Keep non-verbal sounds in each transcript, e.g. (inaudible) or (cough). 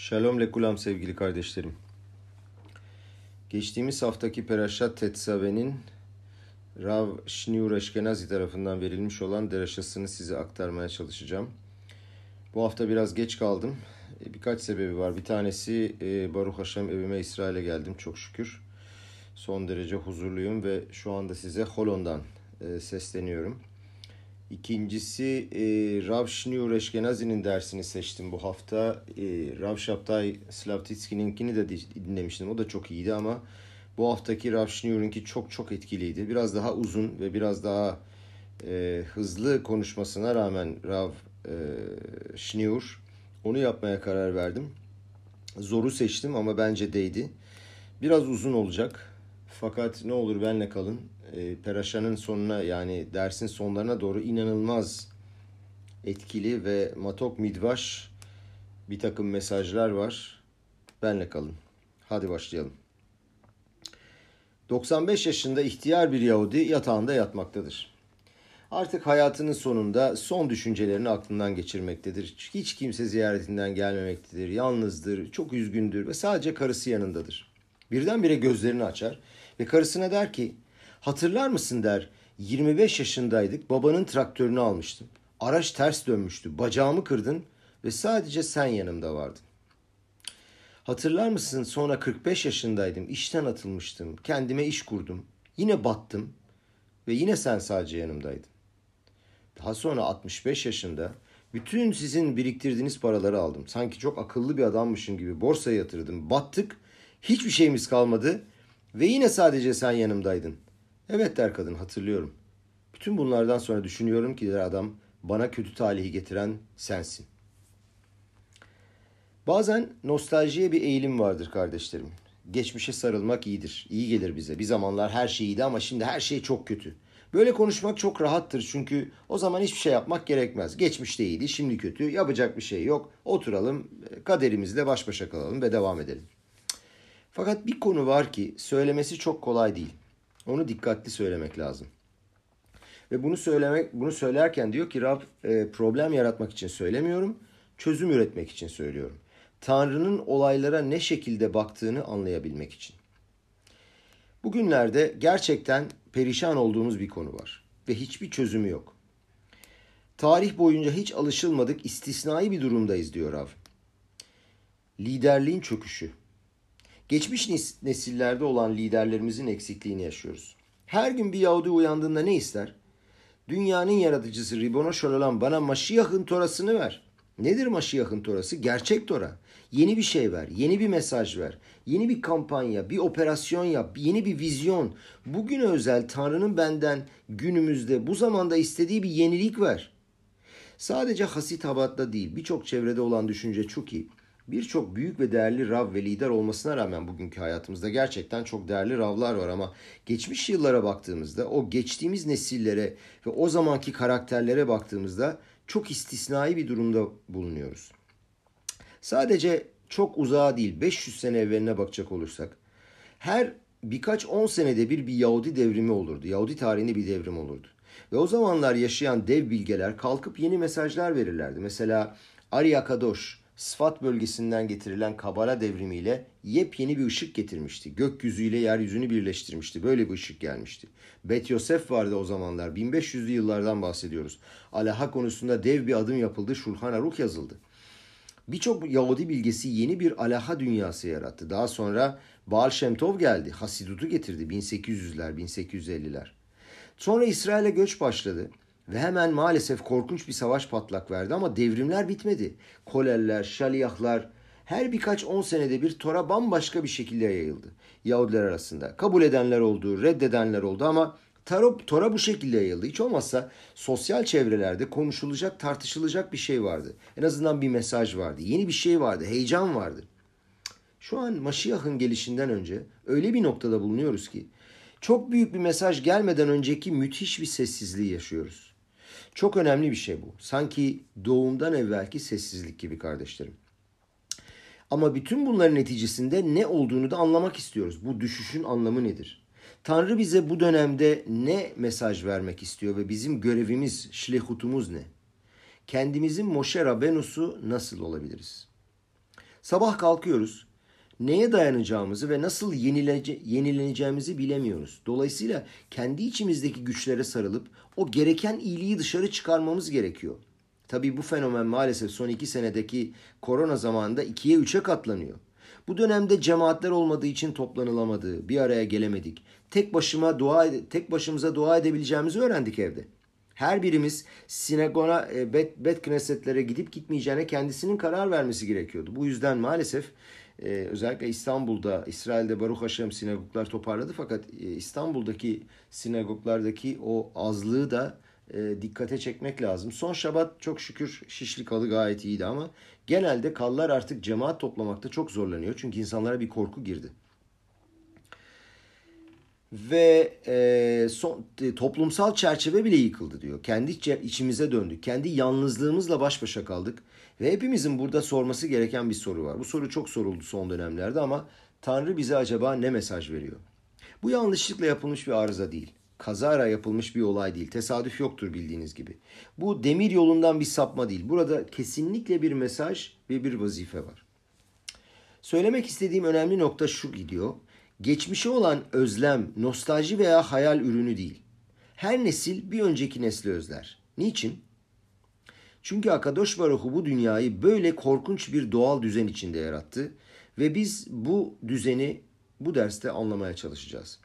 Shalom lekulam sevgili kardeşlerim. Geçtiğimiz haftaki Perashat Tetsave'nin Rav Shniur Eşkenazi tarafından verilmiş olan deraşasını size aktarmaya çalışacağım. Bu hafta biraz geç kaldım. E, birkaç sebebi var. Bir tanesi e, Baruch Hashem evime İsrail'e geldim çok şükür. Son derece huzurluyum ve şu anda size Holon'dan e, sesleniyorum. İkincisi e, Rav Shniur Eşkenazi'nin dersini seçtim bu hafta. E, Rav Şaptay Slavtitski'ninkini de dinlemiştim. O da çok iyiydi ama bu haftaki Rav Shniur'unki çok çok etkiliydi. Biraz daha uzun ve biraz daha e, hızlı konuşmasına rağmen Rav e, Shniur onu yapmaya karar verdim. Zoru seçtim ama bence değdi. Biraz uzun olacak. Fakat ne olur benle kalın e, Peraşan'ın sonuna yani dersin sonlarına doğru inanılmaz etkili ve matok midvaş bir takım mesajlar var. Benle kalın. Hadi başlayalım. 95 yaşında ihtiyar bir Yahudi yatağında yatmaktadır. Artık hayatının sonunda son düşüncelerini aklından geçirmektedir. Hiç kimse ziyaretinden gelmemektedir. Yalnızdır, çok üzgündür ve sadece karısı yanındadır. Birdenbire gözlerini açar ve karısına der ki Hatırlar mısın der. 25 yaşındaydık. Babanın traktörünü almıştım. Araç ters dönmüştü. Bacağımı kırdın ve sadece sen yanımda vardın. Hatırlar mısın sonra 45 yaşındaydım. İşten atılmıştım. Kendime iş kurdum. Yine battım ve yine sen sadece yanımdaydın. Daha sonra 65 yaşında bütün sizin biriktirdiğiniz paraları aldım. Sanki çok akıllı bir adammışım gibi borsaya yatırdım. Battık. Hiçbir şeyimiz kalmadı ve yine sadece sen yanımdaydın. Evet der kadın hatırlıyorum. Bütün bunlardan sonra düşünüyorum ki der adam bana kötü talihi getiren sensin. Bazen nostaljiye bir eğilim vardır kardeşlerim. Geçmişe sarılmak iyidir. İyi gelir bize. Bir zamanlar her şey iyiydi ama şimdi her şey çok kötü. Böyle konuşmak çok rahattır çünkü o zaman hiçbir şey yapmak gerekmez. Geçmişte iyiydi, şimdi kötü. Yapacak bir şey yok. Oturalım, kaderimizle baş başa kalalım ve devam edelim. Fakat bir konu var ki söylemesi çok kolay değil. Onu dikkatli söylemek lazım. Ve bunu söylemek, bunu söylerken diyor ki Rab e, problem yaratmak için söylemiyorum, çözüm üretmek için söylüyorum. Tanrı'nın olaylara ne şekilde baktığını anlayabilmek için. Bugünlerde gerçekten perişan olduğumuz bir konu var ve hiçbir çözümü yok. Tarih boyunca hiç alışılmadık istisnai bir durumdayız diyor Rav. Liderliğin çöküşü. Geçmiş nesillerde olan liderlerimizin eksikliğini yaşıyoruz. Her gün bir Yahudi uyandığında ne ister? Dünyanın yaratıcısı Ribono Şololan bana Maşiyah'ın torasını ver. Nedir Maşiyah'ın torası? Gerçek tora. Yeni bir şey ver, yeni bir mesaj ver, yeni bir kampanya, bir operasyon yap, yeni bir vizyon. Bugün özel Tanrı'nın benden günümüzde bu zamanda istediği bir yenilik ver. Sadece Hasit Habat'ta değil birçok çevrede olan düşünce çok iyi birçok büyük ve değerli rav ve lider olmasına rağmen bugünkü hayatımızda gerçekten çok değerli ravlar var ama geçmiş yıllara baktığımızda o geçtiğimiz nesillere ve o zamanki karakterlere baktığımızda çok istisnai bir durumda bulunuyoruz. Sadece çok uzağa değil 500 sene evveline bakacak olursak her birkaç on senede bir bir Yahudi devrimi olurdu. Yahudi tarihinde bir devrim olurdu. Ve o zamanlar yaşayan dev bilgeler kalkıp yeni mesajlar verirlerdi. Mesela Arya Kadosh Sıfat bölgesinden getirilen Kabala devrimiyle yepyeni bir ışık getirmişti. Gökyüzüyle yeryüzünü birleştirmişti. Böyle bir ışık gelmişti. Bet Yosef vardı o zamanlar. 1500'lü yıllardan bahsediyoruz. Alaha konusunda dev bir adım yapıldı. Şulhan Aruch yazıldı. Birçok Yahudi bilgesi yeni bir alaha dünyası yarattı. Daha sonra Baal Shem geldi. Hasidut'u getirdi 1800'ler, 1850'ler. Sonra İsrail'e göç başladı. Ve hemen maalesef korkunç bir savaş patlak verdi ama devrimler bitmedi. Koleller, şaliyahlar her birkaç on senede bir Tora bambaşka bir şekilde yayıldı. Yahudiler arasında. Kabul edenler oldu, reddedenler oldu ama Tora, Tora bu şekilde yayıldı. Hiç olmazsa sosyal çevrelerde konuşulacak, tartışılacak bir şey vardı. En azından bir mesaj vardı. Yeni bir şey vardı, heyecan vardı. Şu an Maşiyah'ın gelişinden önce öyle bir noktada bulunuyoruz ki çok büyük bir mesaj gelmeden önceki müthiş bir sessizliği yaşıyoruz. Çok önemli bir şey bu. Sanki doğumdan evvelki sessizlik gibi kardeşlerim. Ama bütün bunların neticesinde ne olduğunu da anlamak istiyoruz. Bu düşüşün anlamı nedir? Tanrı bize bu dönemde ne mesaj vermek istiyor ve bizim görevimiz, şlehutumuz ne? Kendimizin Moşe Rabenus'u nasıl olabiliriz? Sabah kalkıyoruz. Neye dayanacağımızı ve nasıl yenilece, yenileneceğimizi bilemiyoruz. Dolayısıyla kendi içimizdeki güçlere sarılıp o gereken iyiliği dışarı çıkarmamız gerekiyor. Tabii bu fenomen maalesef son iki senedeki korona zamanında ikiye üçe katlanıyor. Bu dönemde cemaatler olmadığı için toplanılamadı, bir araya gelemedik. Tek başıma dua tek başımıza dua edebileceğimizi öğrendik evde. Her birimiz sinagona, e, bet, bet knesetlere gidip gitmeyeceğine kendisinin karar vermesi gerekiyordu. Bu yüzden maalesef e, özellikle İstanbul'da, İsrail'de Baruch Hashem sinagoglar toparladı fakat e, İstanbul'daki sinagoglardaki o azlığı da dikkate çekmek lazım. Son şabat çok şükür Şişli Kalı gayet iyiydi ama genelde kallar artık cemaat toplamakta çok zorlanıyor. Çünkü insanlara bir korku girdi ve e, son, e, toplumsal çerçeve bile yıkıldı diyor. Kendi içimize döndük. Kendi yalnızlığımızla baş başa kaldık. Ve hepimizin burada sorması gereken bir soru var. Bu soru çok soruldu son dönemlerde ama Tanrı bize acaba ne mesaj veriyor? Bu yanlışlıkla yapılmış bir arıza değil. Kazara yapılmış bir olay değil. Tesadüf yoktur bildiğiniz gibi. Bu demir yolundan bir sapma değil. Burada kesinlikle bir mesaj ve bir vazife var. Söylemek istediğim önemli nokta şu gidiyor. Geçmişe olan özlem, nostalji veya hayal ürünü değil. Her nesil bir önceki nesli özler. Niçin? Çünkü Akadosh Baruhu bu dünyayı böyle korkunç bir doğal düzen içinde yarattı ve biz bu düzeni bu derste anlamaya çalışacağız.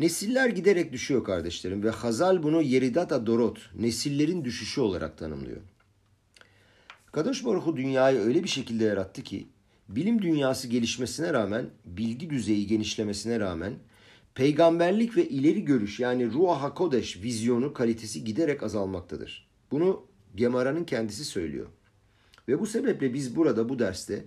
Nesiller giderek düşüyor kardeşlerim ve Hazal bunu Yeridata Dorot, nesillerin düşüşü olarak tanımlıyor. Kadosh Baruhu dünyayı öyle bir şekilde yarattı ki bilim dünyası gelişmesine rağmen, bilgi düzeyi genişlemesine rağmen peygamberlik ve ileri görüş yani Ruah HaKodeş vizyonu kalitesi giderek azalmaktadır. Bunu Gemara'nın kendisi söylüyor. Ve bu sebeple biz burada bu derste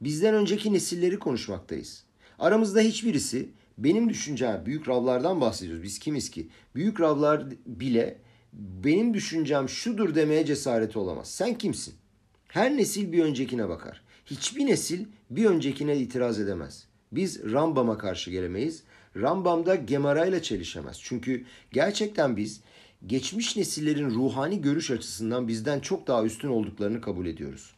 bizden önceki nesilleri konuşmaktayız. Aramızda hiçbirisi benim düşüncem, büyük ravlardan bahsediyoruz. Biz kimiz ki? Büyük ravlar bile benim düşüncem şudur demeye cesareti olamaz. Sen kimsin? Her nesil bir öncekine bakar. Hiçbir nesil bir öncekine itiraz edemez. Biz Rambam'a karşı gelemeyiz. Rambam da Gemara ile çelişemez. Çünkü gerçekten biz geçmiş nesillerin ruhani görüş açısından bizden çok daha üstün olduklarını kabul ediyoruz.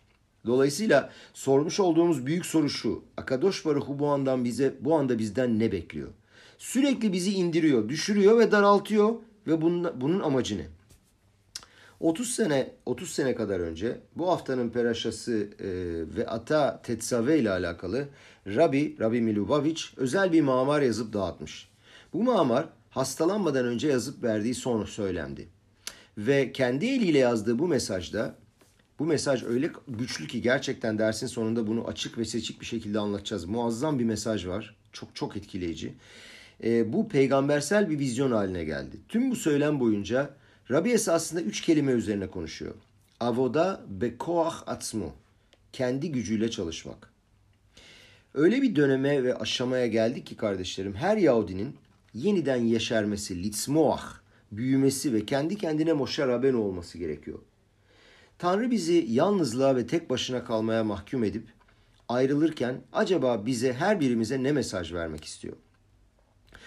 Dolayısıyla sormuş olduğumuz büyük soru şu. Akadosh Baruhu bu andan bize bu anda bizden ne bekliyor? Sürekli bizi indiriyor, düşürüyor ve daraltıyor ve bunun, bunun amacı ne? 30 sene 30 sene kadar önce bu haftanın peraşası e, ve Ata Tetsave ile alakalı Rabbi Rabbi Milubovic özel bir mamar yazıp dağıtmış. Bu mamar hastalanmadan önce yazıp verdiği son söylemdi. Ve kendi eliyle yazdığı bu mesajda bu mesaj öyle güçlü ki gerçekten dersin sonunda bunu açık ve seçik bir şekilde anlatacağız. Muazzam bir mesaj var. Çok çok etkileyici. E, bu peygambersel bir vizyon haline geldi. Tüm bu söylem boyunca Rabbi esasında üç kelime üzerine konuşuyor. Avoda bekoah atzmu. Kendi gücüyle çalışmak. Öyle bir döneme ve aşamaya geldik ki kardeşlerim her Yahudinin yeniden yeşermesi, litzmoah, büyümesi ve kendi kendine Moşe Rabben olması gerekiyor. Tanrı bizi yalnızlığa ve tek başına kalmaya mahkum edip ayrılırken acaba bize her birimize ne mesaj vermek istiyor?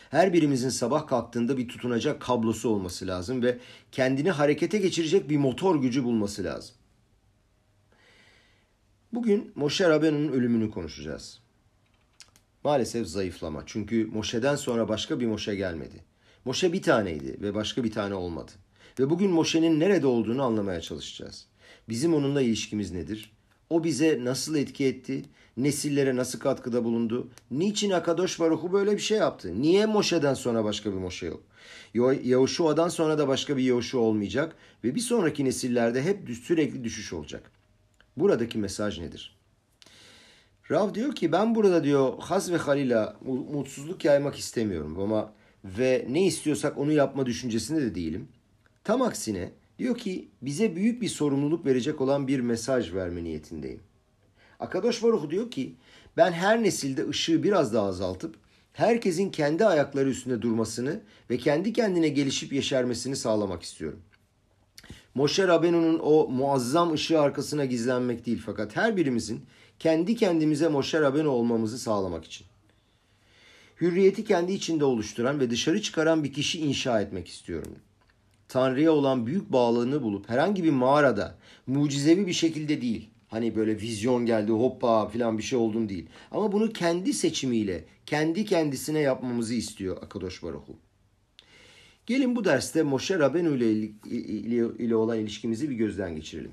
Her birimizin sabah kalktığında bir tutunacak kablosu olması lazım ve kendini harekete geçirecek bir motor gücü bulması lazım. Bugün Moşe Rabenu'nun ölümünü konuşacağız. Maalesef zayıflama. Çünkü Moşe'den sonra başka bir Moşe gelmedi. Moşe bir taneydi ve başka bir tane olmadı. Ve bugün Moşe'nin nerede olduğunu anlamaya çalışacağız. Bizim onunla ilişkimiz nedir? O bize nasıl etki etti? Nesillere nasıl katkıda bulundu? Niçin Akadosh Baruhu böyle bir şey yaptı? Niye Moşe'den sonra başka bir Moşe yok? Yahuşua'dan sonra da başka bir Yahuşua olmayacak ve bir sonraki nesillerde hep sürekli düşüş olacak. Buradaki mesaj nedir? Rav diyor ki ben burada diyor haz ve halila mutsuzluk yaymak istemiyorum ama ve ne istiyorsak onu yapma düşüncesinde de değilim. Tam aksine Diyor ki bize büyük bir sorumluluk verecek olan bir mesaj verme niyetindeyim. Akadosh Baruch diyor ki ben her nesilde ışığı biraz daha azaltıp herkesin kendi ayakları üstünde durmasını ve kendi kendine gelişip yeşermesini sağlamak istiyorum. Moşe Rabenu'nun o muazzam ışığı arkasına gizlenmek değil fakat her birimizin kendi kendimize Moşe Rabenu olmamızı sağlamak için. Hürriyeti kendi içinde oluşturan ve dışarı çıkaran bir kişi inşa etmek istiyorum. Tanrı'ya olan büyük bağlılığını bulup herhangi bir mağarada mucizevi bir şekilde değil Hani böyle vizyon geldi hoppa falan bir şey oldum değil. Ama bunu kendi seçimiyle, kendi kendisine yapmamızı istiyor Akadosh Baruhu. Gelin bu derste Moshe Rabenu ile, ile, ile olan ilişkimizi bir gözden geçirelim.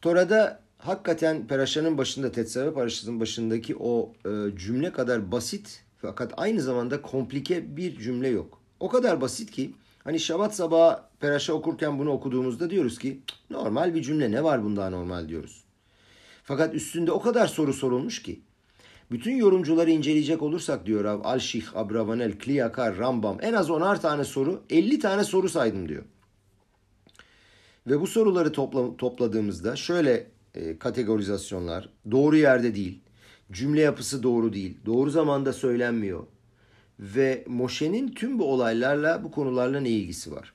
Tora'da hakikaten Peraşa'nın başında, Tetsave Paraşası'nın başındaki o e, cümle kadar basit fakat aynı zamanda komplike bir cümle yok. O kadar basit ki hani Şabat sabahı Peraşa okurken bunu okuduğumuzda diyoruz ki normal bir cümle ne var bunda normal diyoruz. Fakat üstünde o kadar soru sorulmuş ki bütün yorumcuları inceleyecek olursak diyor Rav Alşih, Abravanel, Kliyakar, Rambam en az onar tane soru 50 tane soru saydım diyor. Ve bu soruları topla, topladığımızda şöyle e, kategorizasyonlar doğru yerde değil, cümle yapısı doğru değil, doğru zamanda söylenmiyor ve Moşe'nin tüm bu olaylarla bu konularla ne ilgisi var?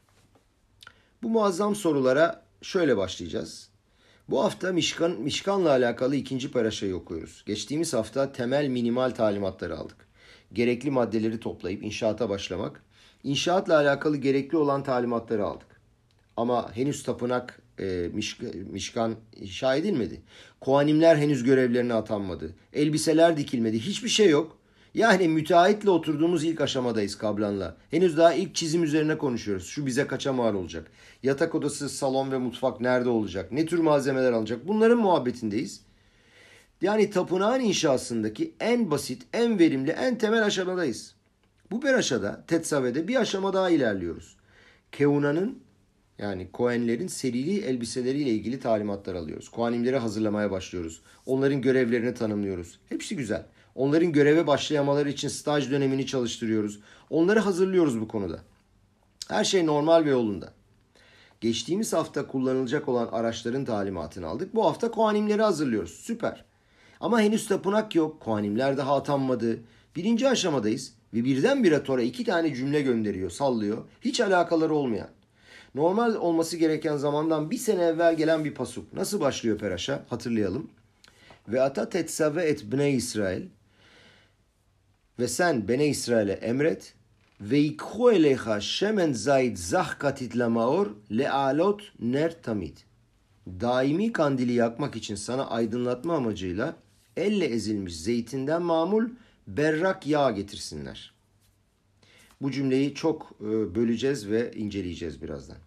Bu muazzam sorulara şöyle başlayacağız. Bu hafta Mişkan, Mişkan'la alakalı ikinci paraşayı okuyoruz. Geçtiğimiz hafta temel minimal talimatları aldık. Gerekli maddeleri toplayıp inşaata başlamak. İnşaatla alakalı gerekli olan talimatları aldık. Ama henüz tapınak e, Mişkan inşa edilmedi. Koanimler henüz görevlerine atanmadı. Elbiseler dikilmedi. Hiçbir şey yok. Yani müteahhitle oturduğumuz ilk aşamadayız Kablan'la. Henüz daha ilk çizim üzerine konuşuyoruz. Şu bize kaça mal olacak? Yatak odası, salon ve mutfak nerede olacak? Ne tür malzemeler alacak? Bunların muhabbetindeyiz. Yani tapınağın inşasındaki en basit, en verimli, en temel aşamadayız. Bu bir aşamada, Tetsave'de bir aşama daha ilerliyoruz. Keuna'nın yani Kohenlerin serili elbiseleriyle ilgili talimatlar alıyoruz. Kohanimleri hazırlamaya başlıyoruz. Onların görevlerini tanımlıyoruz. Hepsi güzel. Onların göreve başlayamaları için staj dönemini çalıştırıyoruz. Onları hazırlıyoruz bu konuda. Her şey normal ve yolunda. Geçtiğimiz hafta kullanılacak olan araçların talimatını aldık. Bu hafta kohanimleri hazırlıyoruz. Süper. Ama henüz tapınak yok. Kohanimler daha atanmadı. Birinci aşamadayız. Ve birdenbire Tora iki tane cümle gönderiyor, sallıyor. Hiç alakaları olmayan. Normal olması gereken zamandan bir sene evvel gelen bir pasuk. Nasıl başlıyor Peraş'a? Hatırlayalım. Ve ata tetsave et bne İsrail. Ve sen bene İsrail'e emret. Ve ikhu eleyha şemen zayid zahkatit lamaor lealot ner tamid. Daimi kandili yakmak için sana aydınlatma amacıyla elle ezilmiş zeytinden mamul berrak yağ getirsinler.'' Bu cümleyi çok e, böleceğiz ve inceleyeceğiz birazdan.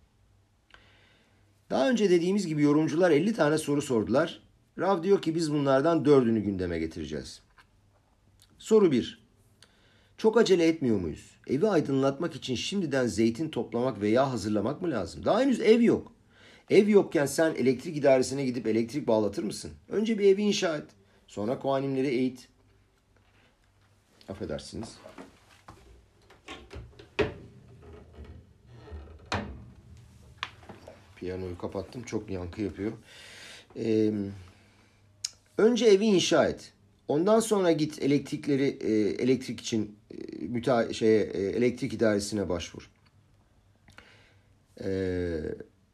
Daha önce dediğimiz gibi yorumcular 50 tane soru sordular. Rav diyor ki biz bunlardan dördünü gündeme getireceğiz. Soru 1. Çok acele etmiyor muyuz? Evi aydınlatmak için şimdiden zeytin toplamak veya hazırlamak mı lazım? Daha henüz ev yok. Ev yokken sen elektrik idaresine gidip elektrik bağlatır mısın? Önce bir evi inşa et. Sonra koanimleri eğit. Affedersiniz. Piyanoyu kapattım. Çok yankı yapıyor. Ee, önce evi inşa et. Ondan sonra git elektrikleri e, elektrik için e, müta şeye e, elektrik idaresine başvur. Ee,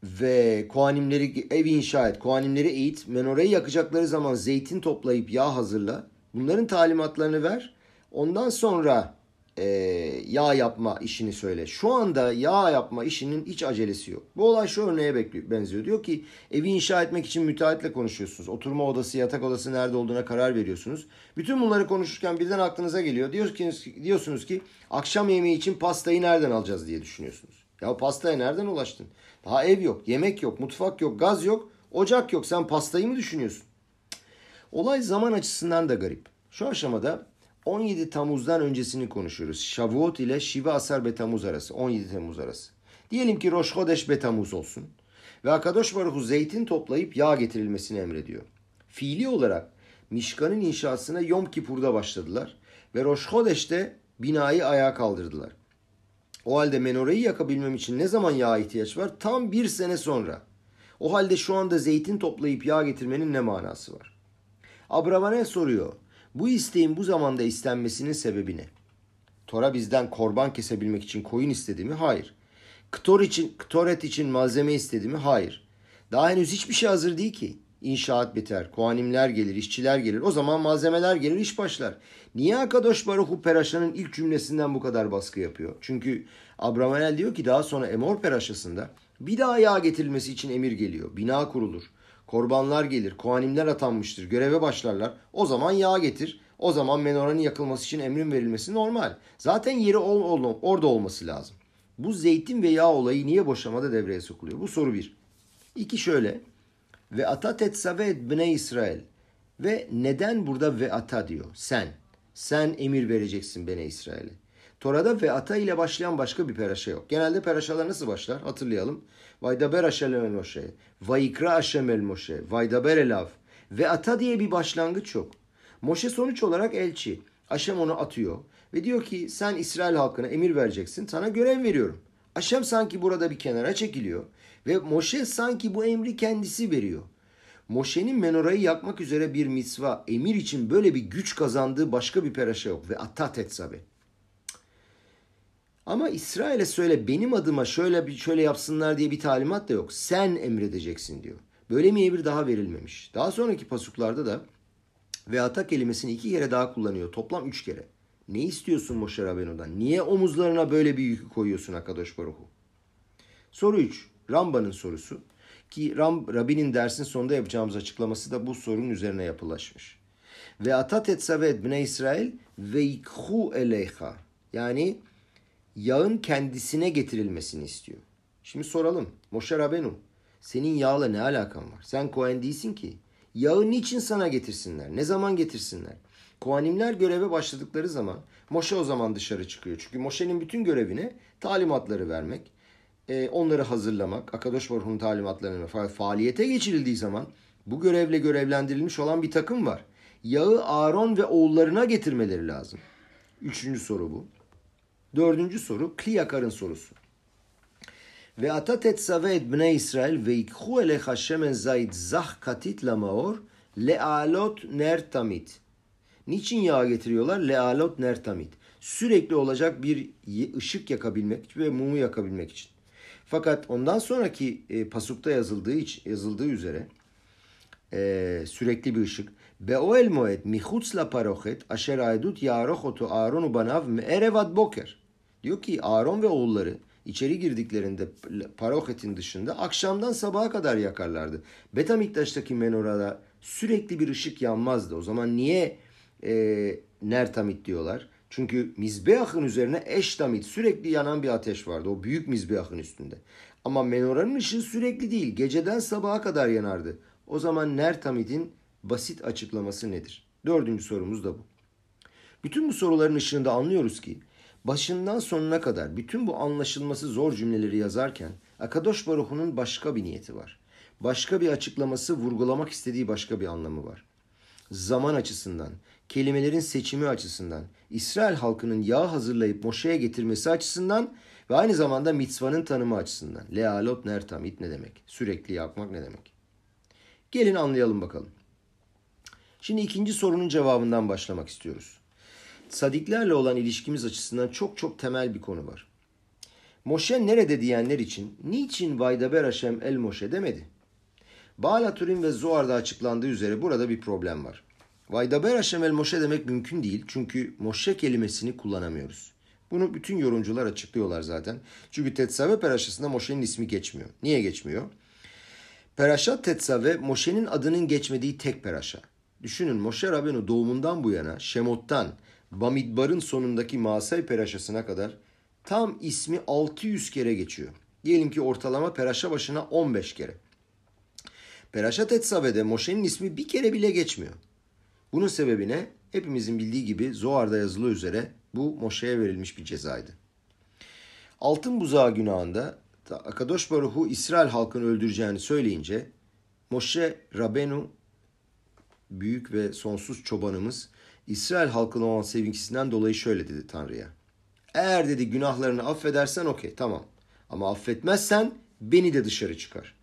ve koanimleri evi inşa et. Koanimleri eğit. Menoreyi yakacakları zaman zeytin toplayıp yağ hazırla. Bunların talimatlarını ver. Ondan sonra e, yağ yapma işini söyle. Şu anda yağ yapma işinin hiç acelesi yok. Bu olay şu örneğe benziyor. Diyor ki evi inşa etmek için müteahhitle konuşuyorsunuz. Oturma odası, yatak odası nerede olduğuna karar veriyorsunuz. Bütün bunları konuşurken birden aklınıza geliyor. Diyorsunuz ki, diyorsunuz ki akşam yemeği için pastayı nereden alacağız diye düşünüyorsunuz. Ya pastaya nereden ulaştın? Daha ev yok, yemek yok, mutfak yok, gaz yok, ocak yok. Sen pastayı mı düşünüyorsun? Olay zaman açısından da garip. Şu aşamada 17 Temmuz'dan öncesini konuşuyoruz. Shavuot ile Shiva Asar Betamuz arası. 17 Temmuz arası. Diyelim ki Chodesh Betamuz olsun. Ve Akadosh Baruhu zeytin toplayıp yağ getirilmesini emrediyor. Fiili olarak Mişkan'ın inşasına Yom Kipur'da başladılar. Ve Rosh Chodesh'te binayı ayağa kaldırdılar. O halde menoreyi yakabilmem için ne zaman yağ ihtiyaç var? Tam bir sene sonra. O halde şu anda zeytin toplayıp yağ getirmenin ne manası var? Abravane soruyor. Bu isteğin bu zamanda istenmesinin sebebi ne? Tora bizden korban kesebilmek için koyun istedi mi? Hayır. Ktor için, ktoret için malzeme istedi mi? Hayır. Daha henüz hiçbir şey hazır değil ki. İnşaat biter, kuanimler gelir, işçiler gelir. O zaman malzemeler gelir, iş başlar. Niye Akadosh Baruhu Peraşa'nın ilk cümlesinden bu kadar baskı yapıyor? Çünkü Abramelel diyor ki daha sonra Emor Peraşası'nda bir daha yağ getirilmesi için emir geliyor. Bina kurulur. Korbanlar gelir, kohanimler atanmıştır, göreve başlarlar. O zaman yağ getir. O zaman menoranın yakılması için emrin verilmesi normal. Zaten yeri ol, ol, orada olması lazım. Bu zeytin ve yağ olayı niye boşamada devreye sokuluyor? Bu soru bir. İki şöyle. Ve ata tetsabe et bne İsrail. Ve neden burada ve ata diyor? Sen. Sen emir vereceksin bene İsrail'e. Tora'da ve ata ile başlayan başka bir peraşa yok. Genelde peraşalar nasıl başlar? Hatırlayalım. Vaydaber Hashem el Moshe. Vayikra Hashem el Moshe. Vaydaber elav. Ve ata diye bir başlangıç yok. Moşe sonuç olarak elçi. Aşem onu atıyor ve diyor ki sen İsrail halkına emir vereceksin. Sana görev veriyorum. Aşem sanki burada bir kenara çekiliyor ve Moşe sanki bu emri kendisi veriyor. Moşe'nin menorayı yakmak üzere bir misva, emir için böyle bir güç kazandığı başka bir peraşa yok. Ve atat etsabe. Ama İsrail'e söyle benim adıma şöyle şöyle yapsınlar diye bir talimat da yok. Sen emredeceksin diyor. Böyle bir daha verilmemiş. Daha sonraki pasuklarda da ve ata kelimesini iki kere daha kullanıyor. Toplam üç kere. Ne istiyorsun Moşe Rabenu'dan? Niye omuzlarına böyle bir yükü koyuyorsun Akadosh Baruhu? Soru 3. Ramba'nın sorusu. Ki Ram, Rabbi'nin dersin sonunda yapacağımız açıklaması da bu sorunun üzerine yapılaşmış. Ve atat etsavet bne İsrail ve ikhu eleyha. Yani yağın kendisine getirilmesini istiyor. Şimdi soralım. Moşe Rabenu senin yağla ne alakan var? Sen Kohen değilsin ki. Yağı niçin sana getirsinler? Ne zaman getirsinler? Kohanimler göreve başladıkları zaman Moşe o zaman dışarı çıkıyor. Çünkü Moşe'nin bütün görevine talimatları vermek, e, onları hazırlamak, Akadosh Baruch'un talimatlarını faaliyete geçirildiği zaman bu görevle görevlendirilmiş olan bir takım var. Yağı Aaron ve oğullarına getirmeleri lazım. Üçüncü soru bu. Dördüncü soru Kliyakar'ın sorusu. Ve ata tetsave et bnei İsrail ve ikhu elecha shemen zayit zah katit lamaor lealot ner tamit. Niçin yağ getiriyorlar? Lealot ner tamit. Sürekli olacak bir ışık yakabilmek ve mumu yakabilmek için. Fakat ondan sonraki e, pasukta yazıldığı için, yazıldığı üzere e, sürekli bir ışık. Beoel moed mihutz la parochet asher aedut yarochotu Aaron banav me'erev ad boker. Diyor ki Aaron ve oğulları içeri girdiklerinde parohetin dışında akşamdan sabaha kadar yakarlardı. Betamiktaş'taki menorada sürekli bir ışık yanmazdı. O zaman niye e, nertamit diyorlar? Çünkü mizbeahın üzerine eştamit sürekli yanan bir ateş vardı. O büyük mizbeahın üstünde. Ama menoranın ışığı sürekli değil. Geceden sabaha kadar yanardı. O zaman nertamidin basit açıklaması nedir? Dördüncü sorumuz da bu. Bütün bu soruların ışığında anlıyoruz ki başından sonuna kadar bütün bu anlaşılması zor cümleleri yazarken Akadosh Baruhu'nun başka bir niyeti var. Başka bir açıklaması, vurgulamak istediği başka bir anlamı var. Zaman açısından, kelimelerin seçimi açısından, İsrail halkının yağ hazırlayıp Moşe'ye getirmesi açısından ve aynı zamanda mitzvanın tanımı açısından. Lealot nertamit ne demek? Sürekli yapmak ne demek? Gelin anlayalım bakalım. Şimdi ikinci sorunun cevabından başlamak istiyoruz. Sadiklerle olan ilişkimiz açısından çok çok temel bir konu var. Moşe nerede diyenler için niçin Vaydaber Hashem el Moşe demedi? Baal Turim ve Zoar'da açıklandığı üzere burada bir problem var. Vaydaber Hashem el Moşe demek mümkün değil çünkü Moşe kelimesini kullanamıyoruz. Bunu bütün yorumcular açıklıyorlar zaten. Çünkü Tetsave Peraşası'nda Moşe'nin ismi geçmiyor. Niye geçmiyor? Peraşat Tetsave Moşe'nin adının geçmediği tek peraşa. Düşünün Moşe Rabenu doğumundan bu yana Şemot'tan Bamidbar'ın sonundaki Masay peraşasına kadar tam ismi 600 kere geçiyor. Diyelim ki ortalama peraşa başına 15 kere. Peraşat Etsave'de Moşe'nin ismi bir kere bile geçmiyor. Bunun sebebi ne? Hepimizin bildiği gibi Zohar'da yazılı üzere bu Moşe'ye verilmiş bir cezaydı. Altın buzağı günahında Akadosh Baruhu İsrail halkını öldüreceğini söyleyince Moşe Rabenu büyük ve sonsuz çobanımız İsrail halkına olan sevgisinden dolayı şöyle dedi Tanrı'ya. Eğer dedi günahlarını affedersen okey tamam. Ama affetmezsen beni de dışarı çıkar.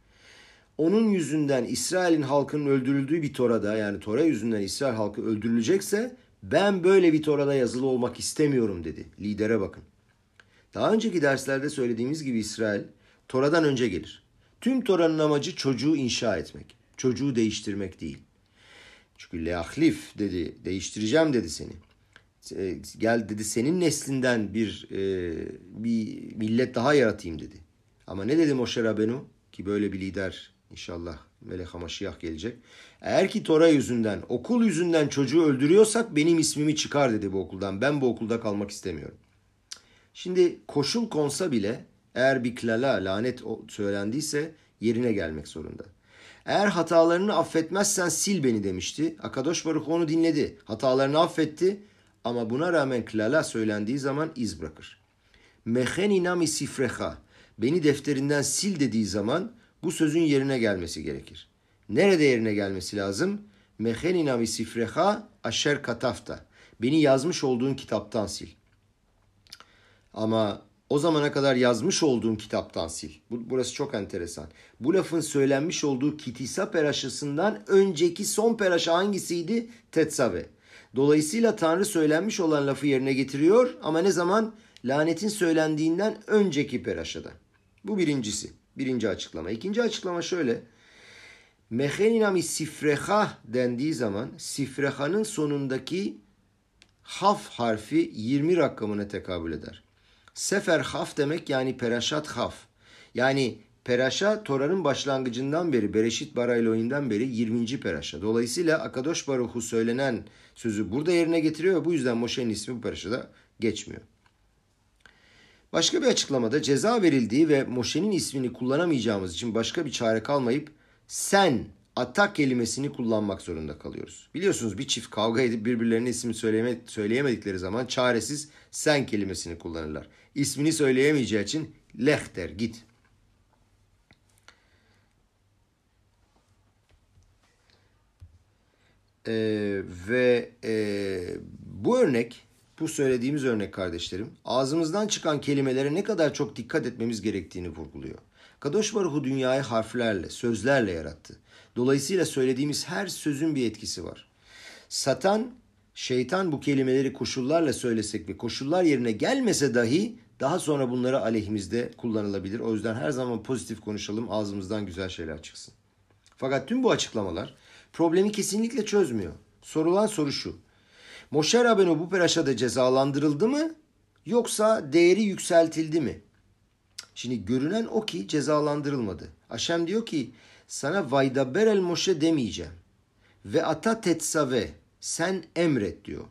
Onun yüzünden İsrail'in halkının öldürüldüğü bir Tora'da yani Tora yüzünden İsrail halkı öldürülecekse ben böyle bir Tora'da yazılı olmak istemiyorum dedi. Lidere bakın. Daha önceki derslerde söylediğimiz gibi İsrail Tora'dan önce gelir. Tüm Tora'nın amacı çocuğu inşa etmek. Çocuğu değiştirmek değil. Çünkü leahlif dedi, değiştireceğim dedi seni. E, gel dedi senin neslinden bir e, bir millet daha yaratayım dedi. Ama ne dedi Moshe Rabenu? Ki böyle bir lider inşallah Melek Hamaşiyah gelecek. Eğer ki Tora yüzünden, okul yüzünden çocuğu öldürüyorsak benim ismimi çıkar dedi bu okuldan. Ben bu okulda kalmak istemiyorum. Şimdi koşul konsa bile eğer bir klala, lanet söylendiyse yerine gelmek zorunda. Eğer hatalarını affetmezsen sil beni demişti. Akadosh Baruch onu dinledi. Hatalarını affetti ama buna rağmen klala söylendiği zaman iz bırakır. Mecheninami sifreha beni defterinden sil dediği zaman bu sözün yerine gelmesi gerekir. Nerede yerine gelmesi lazım? Mecheninami sifreha aşer katafta. Beni yazmış olduğun kitaptan sil. Ama o zamana kadar yazmış olduğun kitaptan sil. Burası çok enteresan. Bu lafın söylenmiş olduğu kitisa peraşasından önceki son peraşa hangisiydi? Tetsave. Dolayısıyla Tanrı söylenmiş olan lafı yerine getiriyor ama ne zaman? Lanetin söylendiğinden önceki peraşada. Bu birincisi. Birinci açıklama. İkinci açıklama şöyle. Mecheninami sifreha dendiği zaman sifrehanın sonundaki haf harfi 20 rakamına tekabül eder. Sefer haf demek yani peraşat haf. Yani peraşa Tora'nın başlangıcından beri, Bereşit bara Elohim'den beri 20. peraşa. Dolayısıyla Akadosh Baruhu söylenen sözü burada yerine getiriyor ve bu yüzden Moşe'nin ismi bu peraşada geçmiyor. Başka bir açıklamada ceza verildiği ve Moşe'nin ismini kullanamayacağımız için başka bir çare kalmayıp sen atak kelimesini kullanmak zorunda kalıyoruz. Biliyorsunuz bir çift kavga edip birbirlerine ismi söyleyeme, söyleyemedikleri zaman çaresiz sen kelimesini kullanırlar. İsmini söyleyemeyeceği için leh der git. Ee, ve e, bu örnek, bu söylediğimiz örnek kardeşlerim, ağzımızdan çıkan kelimelere ne kadar çok dikkat etmemiz gerektiğini vurguluyor. Kadosh Baruhu dünyayı harflerle, sözlerle yarattı. Dolayısıyla söylediğimiz her sözün bir etkisi var. Satan, şeytan bu kelimeleri koşullarla söylesek ve koşullar yerine gelmese dahi daha sonra bunları aleyhimizde kullanılabilir. O yüzden her zaman pozitif konuşalım, ağzımızdan güzel şeyler çıksın. Fakat tüm bu açıklamalar problemi kesinlikle çözmüyor. Sorulan soru şu. Moşer Rabenu bu peraşada cezalandırıldı mı yoksa değeri yükseltildi mi? Şimdi görünen o ki cezalandırılmadı. Aşem diyor ki sana vaydaber el Moşe demeyeceğim. Ve ata tetsave sen emret diyor.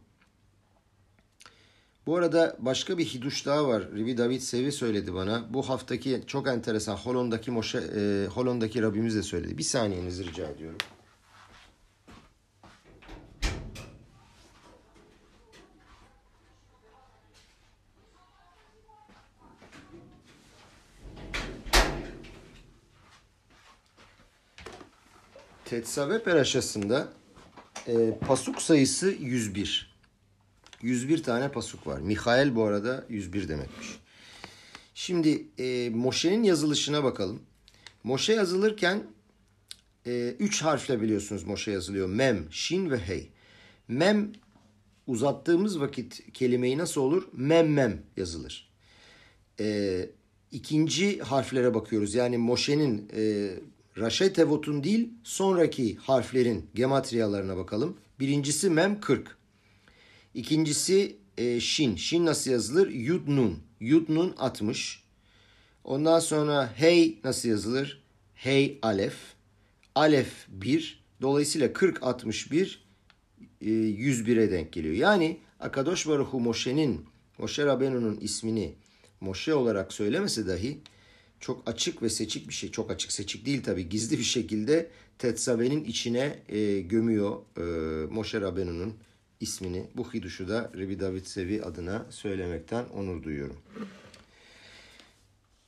Bu arada başka bir hiduş daha var. Rivi David Sevi söyledi bana. Bu haftaki çok enteresan Holon'daki Moşe, e, Holon'daki Rabbimiz de söyledi. Bir saniyenizi rica ediyorum. Tetsave Peraşası'nda e, pasuk sayısı 101. 101 tane pasuk var. Mihail bu arada 101 demekmiş. Şimdi e, Moşe'nin yazılışına bakalım. Moşe yazılırken e, üç harfle biliyorsunuz Moşe yazılıyor. Mem, Şin ve Hey. Mem uzattığımız vakit kelimeyi nasıl olur? Mem mem yazılır. E, ikinci harflere bakıyoruz. Yani Moşe'nin e, Raşetevot'un değil sonraki harflerin gematriyalarına bakalım. Birincisi mem 40. İkincisi e, şin. Şin nasıl yazılır? Yud nun. Yud nun 60. Ondan sonra hey nasıl yazılır? Hey alef. Alef 1. Dolayısıyla 40 61 e, 101'e denk geliyor. Yani Akadosh Baruhu Moşe'nin Moşe Rabenu'nun ismini Moşe olarak söylemese dahi çok açık ve seçik bir şey. Çok açık seçik değil tabii. Gizli bir şekilde Tetsave'nin içine e, gömüyor e, Moshe Rabenu'nun ismini. Bu hiduşu da Rebi David Sevi adına söylemekten onur duyuyorum.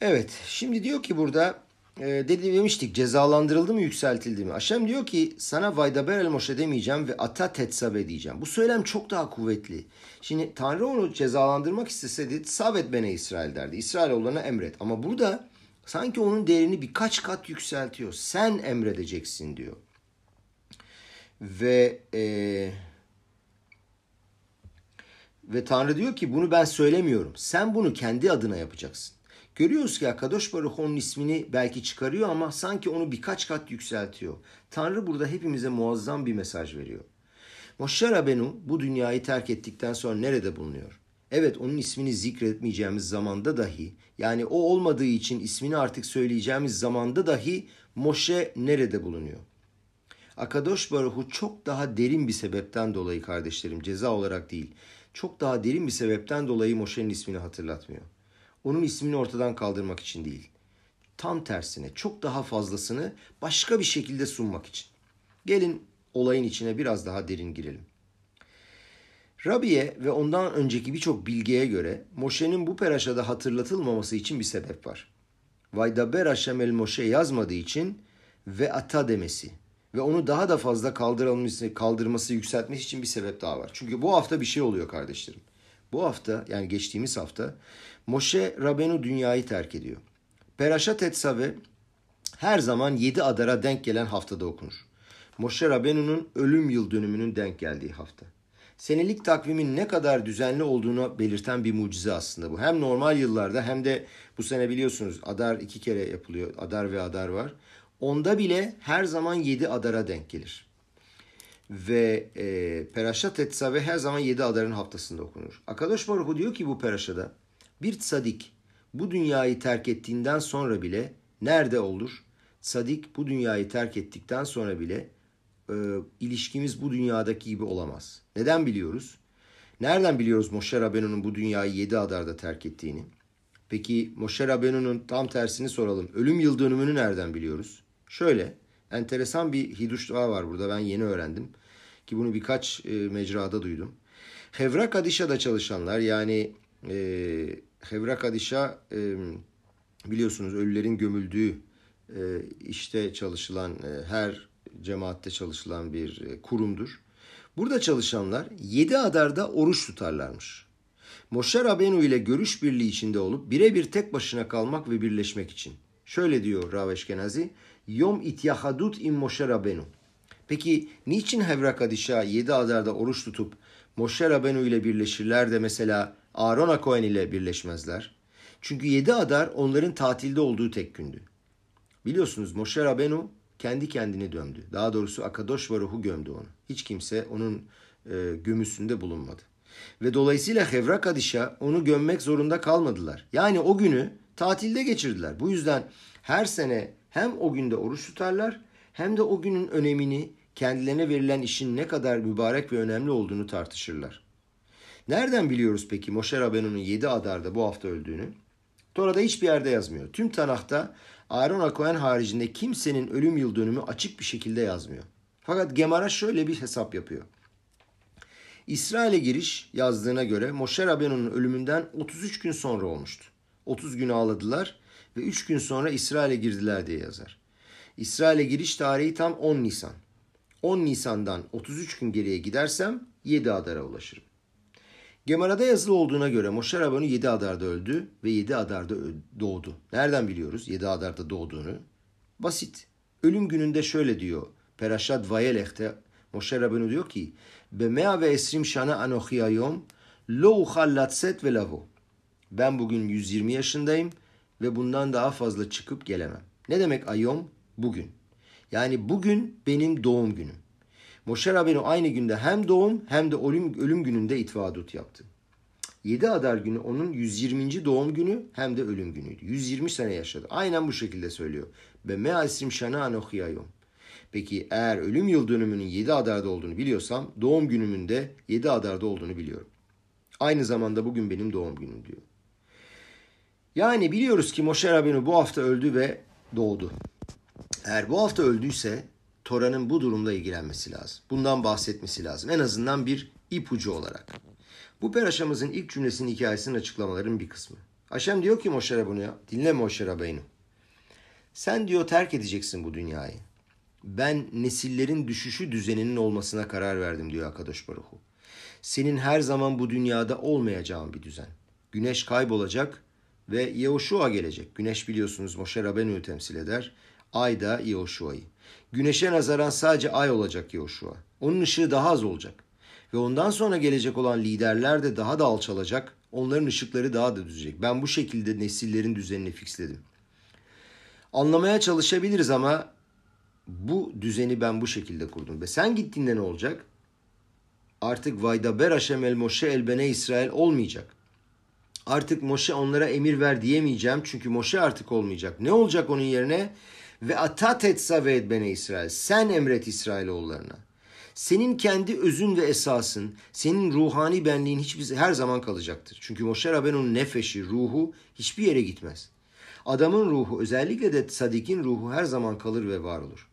Evet şimdi diyor ki burada e, dedi demiştik cezalandırıldı mı yükseltildi mi? Aşem diyor ki sana Vaydaber el Moshe demeyeceğim ve Ata Tetsabe diyeceğim. Bu söylem çok daha kuvvetli. Şimdi Tanrı onu cezalandırmak isteseydi Savet bene İsrail derdi. İsrailoğullarına emret. Ama burada Sanki onun değerini birkaç kat yükseltiyor. Sen emredeceksin diyor. Ve e, ve Tanrı diyor ki bunu ben söylemiyorum. Sen bunu kendi adına yapacaksın. Görüyoruz ki Akadosh Baruch onun ismini belki çıkarıyor ama sanki onu birkaç kat yükseltiyor. Tanrı burada hepimize muazzam bir mesaj veriyor. Moshe Rabenu bu dünyayı terk ettikten sonra nerede bulunuyor? Evet onun ismini zikretmeyeceğimiz zamanda dahi yani o olmadığı için ismini artık söyleyeceğimiz zamanda dahi Moşe nerede bulunuyor? Akadosh Baruhu çok daha derin bir sebepten dolayı kardeşlerim ceza olarak değil. Çok daha derin bir sebepten dolayı Moşe'nin ismini hatırlatmıyor. Onun ismini ortadan kaldırmak için değil. Tam tersine çok daha fazlasını başka bir şekilde sunmak için. Gelin olayın içine biraz daha derin girelim. Rabi'ye ve ondan önceki birçok bilgiye göre Moşe'nin bu peraşada hatırlatılmaması için bir sebep var. Vaydaber Haşem el Moşe yazmadığı için ve ata demesi ve onu daha da fazla kaldırılması, kaldırması, yükseltmesi için bir sebep daha var. Çünkü bu hafta bir şey oluyor kardeşlerim. Bu hafta yani geçtiğimiz hafta Moşe Rabenu dünyayı terk ediyor. Peraşat Etsave her zaman yedi adara denk gelen haftada okunur. Moşe Rabenu'nun ölüm yıl dönümünün denk geldiği hafta. Senelik takvimin ne kadar düzenli olduğunu belirten bir mucize aslında bu. Hem normal yıllarda hem de bu sene biliyorsunuz Adar iki kere yapılıyor. Adar ve Adar var. Onda bile her zaman yedi Adar'a denk gelir. Ve e, Peraşat Etsave her zaman yedi Adar'ın haftasında okunur. Akadosh Baruch diyor ki bu Peraşa'da bir tsadik bu dünyayı terk ettiğinden sonra bile nerede olur? Sadik bu dünyayı terk ettikten sonra bile e, ilişkimiz bu dünyadaki gibi olamaz. Neden biliyoruz? Nereden biliyoruz Moshe Rabenu'nun bu dünyayı yedi adarda terk ettiğini? Peki Moshe Rabenu'nun tam tersini soralım. Ölüm yıl dönümünü nereden biliyoruz? Şöyle, enteresan bir hiduş daha var burada ben yeni öğrendim. Ki bunu birkaç e, mecrada duydum. Hevra Kadişa'da çalışanlar yani e, Hevra Kadişa e, biliyorsunuz ölülerin gömüldüğü e, işte çalışılan e, her cemaatte çalışılan bir e, kurumdur. Burada çalışanlar yedi adarda oruç tutarlarmış. Moşe Rabenu ile görüş birliği içinde olup birebir tek başına kalmak ve birleşmek için. Şöyle diyor Rav Eşkenazi, Yom ityahadut im Moşe Rabenu. Peki niçin Hevrak Adişa yedi adarda oruç tutup Moşe Rabenu ile birleşirler de mesela Aaron Akohen ile birleşmezler? Çünkü yedi adar onların tatilde olduğu tek gündü. Biliyorsunuz Moşe Rabenu kendi kendini dömdü. Daha doğrusu Akadosh Varuhu gömdü onu. Hiç kimse onun e, gömüsünde bulunmadı. Ve dolayısıyla Hevrak Adişa onu gömmek zorunda kalmadılar. Yani o günü tatilde geçirdiler. Bu yüzden her sene hem o günde oruç tutarlar hem de o günün önemini, kendilerine verilen işin ne kadar mübarek ve önemli olduğunu tartışırlar. Nereden biliyoruz peki Moşe Rabenu'nun yedi adarda bu hafta öldüğünü? Tora'da hiçbir yerde yazmıyor. Tüm Tanah'ta Aaron Akohen haricinde kimsenin ölüm yıl dönümü açık bir şekilde yazmıyor. Fakat Gemara şöyle bir hesap yapıyor. İsrail'e giriş yazdığına göre Moşe Rabenu'nun ölümünden 33 gün sonra olmuştu. 30 gün ağladılar ve 3 gün sonra İsrail'e girdiler diye yazar. İsrail'e giriş tarihi tam 10 Nisan. 10 Nisan'dan 33 gün geriye gidersem 7 Adar'a ulaşırım. Gemara'da yazılı olduğuna göre Moşe Rabenu 7 Adar'da öldü ve 7 Adar'da doğdu. Nereden biliyoruz 7 Adar'da doğduğunu? Basit. Ölüm gününde şöyle diyor. Peraşat Vayelech'te Moşe Rabenu diyor ki Be ve esrim şana anochi ayom lo uchal latset ve lavo. Ben bugün 120 yaşındayım ve bundan daha fazla çıkıp gelemem. Ne demek ayom? Bugün. Yani bugün benim doğum günüm. Moşe Rabenu aynı günde hem doğum hem de ölüm, ölüm gününde itvadut yaptı. 7 Adar günü onun 120. doğum günü hem de ölüm günüydü. 120 sene yaşadı. Aynen bu şekilde söylüyor. Be measim şana anohiyayom. Peki eğer ölüm yıl dönümünün 7 Adar'da olduğunu biliyorsam doğum günümün de 7 Adar'da olduğunu biliyorum. Aynı zamanda bugün benim doğum günüm diyor. Yani biliyoruz ki Moşe Rabenu bu hafta öldü ve doğdu. Eğer bu hafta öldüyse Tora'nın bu durumda ilgilenmesi lazım. Bundan bahsetmesi lazım. En azından bir ipucu olarak. Bu peraşamızın ilk cümlesinin hikayesinin açıklamaların bir kısmı. Haşem diyor ki Moşe Rabenu'ya, dinle Moşe Rabenu. Sen diyor terk edeceksin bu dünyayı. Ben nesillerin düşüşü düzeninin olmasına karar verdim diyor Akadosh Baruhu. Senin her zaman bu dünyada olmayacağın bir düzen. Güneş kaybolacak ve Yehoşua gelecek. Güneş biliyorsunuz Moşe Rabenu'yu temsil eder. Ay da Yehoşua'yı. Güneşe nazaran sadece ay olacak Yehoşua. Onun ışığı daha az olacak. Ve ondan sonra gelecek olan liderler de daha da alçalacak. Onların ışıkları daha da düzecek. Ben bu şekilde nesillerin düzenini fixledim. Anlamaya çalışabiliriz ama bu düzeni ben bu şekilde kurdum. Ve sen gittiğinde ne olacak? Artık Vaydaber Haşem el Moşe el Bene İsrail olmayacak. Artık Moşe onlara emir ver diyemeyeceğim çünkü Moşe artık olmayacak. Ne olacak onun yerine? Ve atat etsa ve bene İsrail. Sen emret İsrailoğullarına. Senin kendi özün ve esasın, senin ruhani benliğin hiçbir her zaman kalacaktır. Çünkü Moşe Rabbeno'nun nefeşi, ruhu hiçbir yere gitmez. Adamın ruhu, özellikle de sadikin ruhu her zaman kalır ve var olur.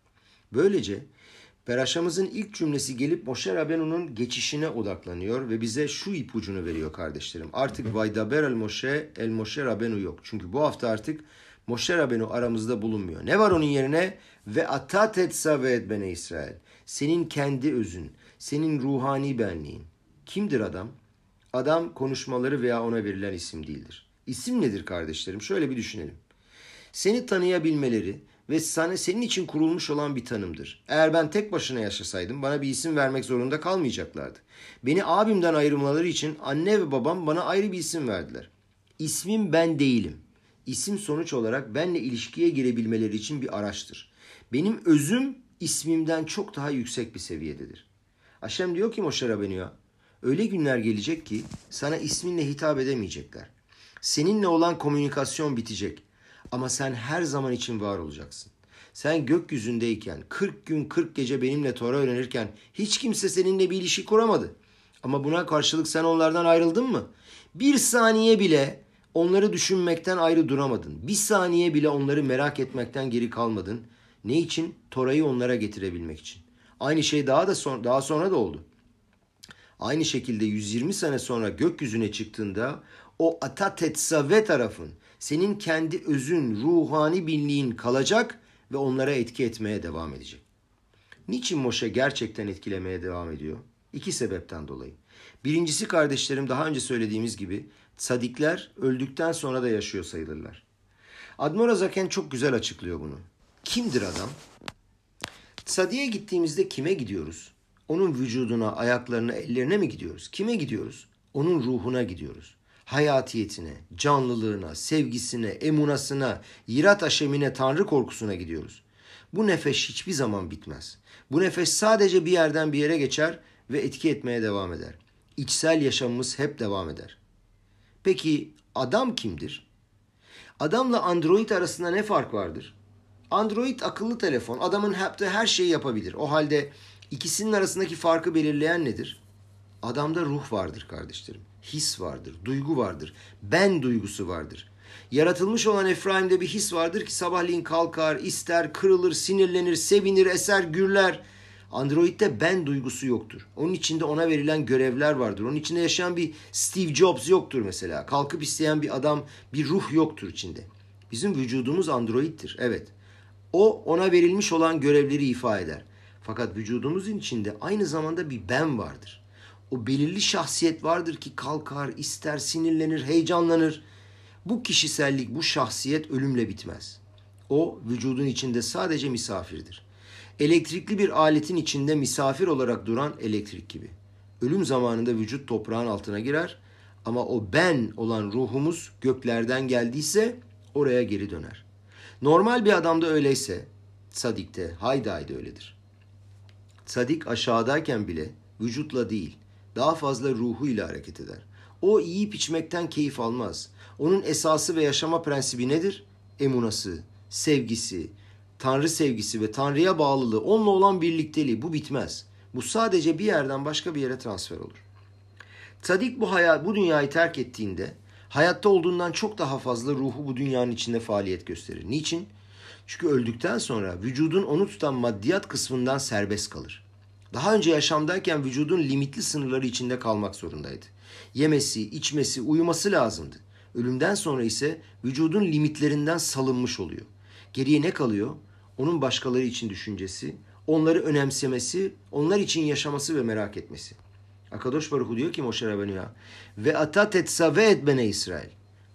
Böylece Peraşamızın ilk cümlesi gelip Moşe Rabbeno'nun geçişine odaklanıyor ve bize şu ipucunu veriyor kardeşlerim. Artık Vaydaber el Moşe el Moşe Rabbenu yok. Çünkü bu hafta artık Moşe Rabbenu aramızda bulunmuyor. Ne var onun yerine? Ve atat etsa ve bene İsrail. Senin kendi özün, senin ruhani benliğin. Kimdir adam? Adam konuşmaları veya ona verilen isim değildir. İsim nedir kardeşlerim? Şöyle bir düşünelim. Seni tanıyabilmeleri, ve sana senin için kurulmuş olan bir tanımdır. Eğer ben tek başına yaşasaydım bana bir isim vermek zorunda kalmayacaklardı. Beni abimden ayrılmaları için anne ve babam bana ayrı bir isim verdiler. İsmim ben değilim. İsim sonuç olarak benle ilişkiye girebilmeleri için bir araçtır. Benim özüm ismimden çok daha yüksek bir seviyededir. Aşem diyor ki Moşe Rabbeni'ye öyle günler gelecek ki sana isminle hitap edemeyecekler. Seninle olan komünikasyon bitecek. Ama sen her zaman için var olacaksın. Sen gökyüzündeyken 40 gün 40 gece benimle Tora öğrenirken hiç kimse seninle bir ilişki kuramadı. Ama buna karşılık sen onlardan ayrıldın mı? Bir saniye bile onları düşünmekten ayrı duramadın. Bir saniye bile onları merak etmekten geri kalmadın. Ne için? Tora'yı onlara getirebilmek için. Aynı şey daha da son, daha sonra da oldu. Aynı şekilde 120 sene sonra gökyüzüne çıktığında o Atatetsave tarafın senin kendi özün, ruhani binliğin kalacak ve onlara etki etmeye devam edecek. Niçin Moşe gerçekten etkilemeye devam ediyor? İki sebepten dolayı. Birincisi kardeşlerim daha önce söylediğimiz gibi sadikler öldükten sonra da yaşıyor sayılırlar. Admora Zaken çok güzel açıklıyor bunu. Kimdir adam? Sadiye gittiğimizde kime gidiyoruz? Onun vücuduna, ayaklarına, ellerine mi gidiyoruz? Kime gidiyoruz? Onun ruhuna gidiyoruz hayatiyetine, canlılığına, sevgisine, emunasına, yirat aşemine, tanrı korkusuna gidiyoruz. Bu nefes hiçbir zaman bitmez. Bu nefes sadece bir yerden bir yere geçer ve etki etmeye devam eder. İçsel yaşamımız hep devam eder. Peki adam kimdir? Adamla Android arasında ne fark vardır? Android akıllı telefon. Adamın yaptığı her şeyi yapabilir. O halde ikisinin arasındaki farkı belirleyen nedir? Adamda ruh vardır kardeşlerim his vardır, duygu vardır, ben duygusu vardır. Yaratılmış olan Efraim'de bir his vardır ki sabahleyin kalkar, ister, kırılır, sinirlenir, sevinir, eser, gürler. Android'de ben duygusu yoktur. Onun içinde ona verilen görevler vardır. Onun içinde yaşayan bir Steve Jobs yoktur mesela. Kalkıp isteyen bir adam, bir ruh yoktur içinde. Bizim vücudumuz androidtir. Evet. O ona verilmiş olan görevleri ifa eder. Fakat vücudumuzun içinde aynı zamanda bir ben vardır o belirli şahsiyet vardır ki kalkar, ister, sinirlenir, heyecanlanır. Bu kişisellik, bu şahsiyet ölümle bitmez. O vücudun içinde sadece misafirdir. Elektrikli bir aletin içinde misafir olarak duran elektrik gibi. Ölüm zamanında vücut toprağın altına girer ama o ben olan ruhumuz göklerden geldiyse oraya geri döner. Normal bir adamda öyleyse sadikte haydi haydi öyledir. Sadik aşağıdayken bile vücutla değil daha fazla ruhuyla hareket eder. O yiyip içmekten keyif almaz. Onun esası ve yaşama prensibi nedir? Emunası, sevgisi, Tanrı sevgisi ve Tanrı'ya bağlılığı, onunla olan birlikteliği bu bitmez. Bu sadece bir yerden başka bir yere transfer olur. Sadik bu hayat, bu dünyayı terk ettiğinde hayatta olduğundan çok daha fazla ruhu bu dünyanın içinde faaliyet gösterir. Niçin? Çünkü öldükten sonra vücudun onu tutan maddiyat kısmından serbest kalır. Daha önce yaşamdayken vücudun limitli sınırları içinde kalmak zorundaydı. Yemesi, içmesi, uyuması lazımdı. Ölümden sonra ise vücudun limitlerinden salınmış oluyor. Geriye ne kalıyor? Onun başkaları için düşüncesi, onları önemsemesi, onlar için yaşaması ve merak etmesi. Akadosh Baruch diyor ki Moşe Rabbenu'ya ve atat etsave et bene İsrail.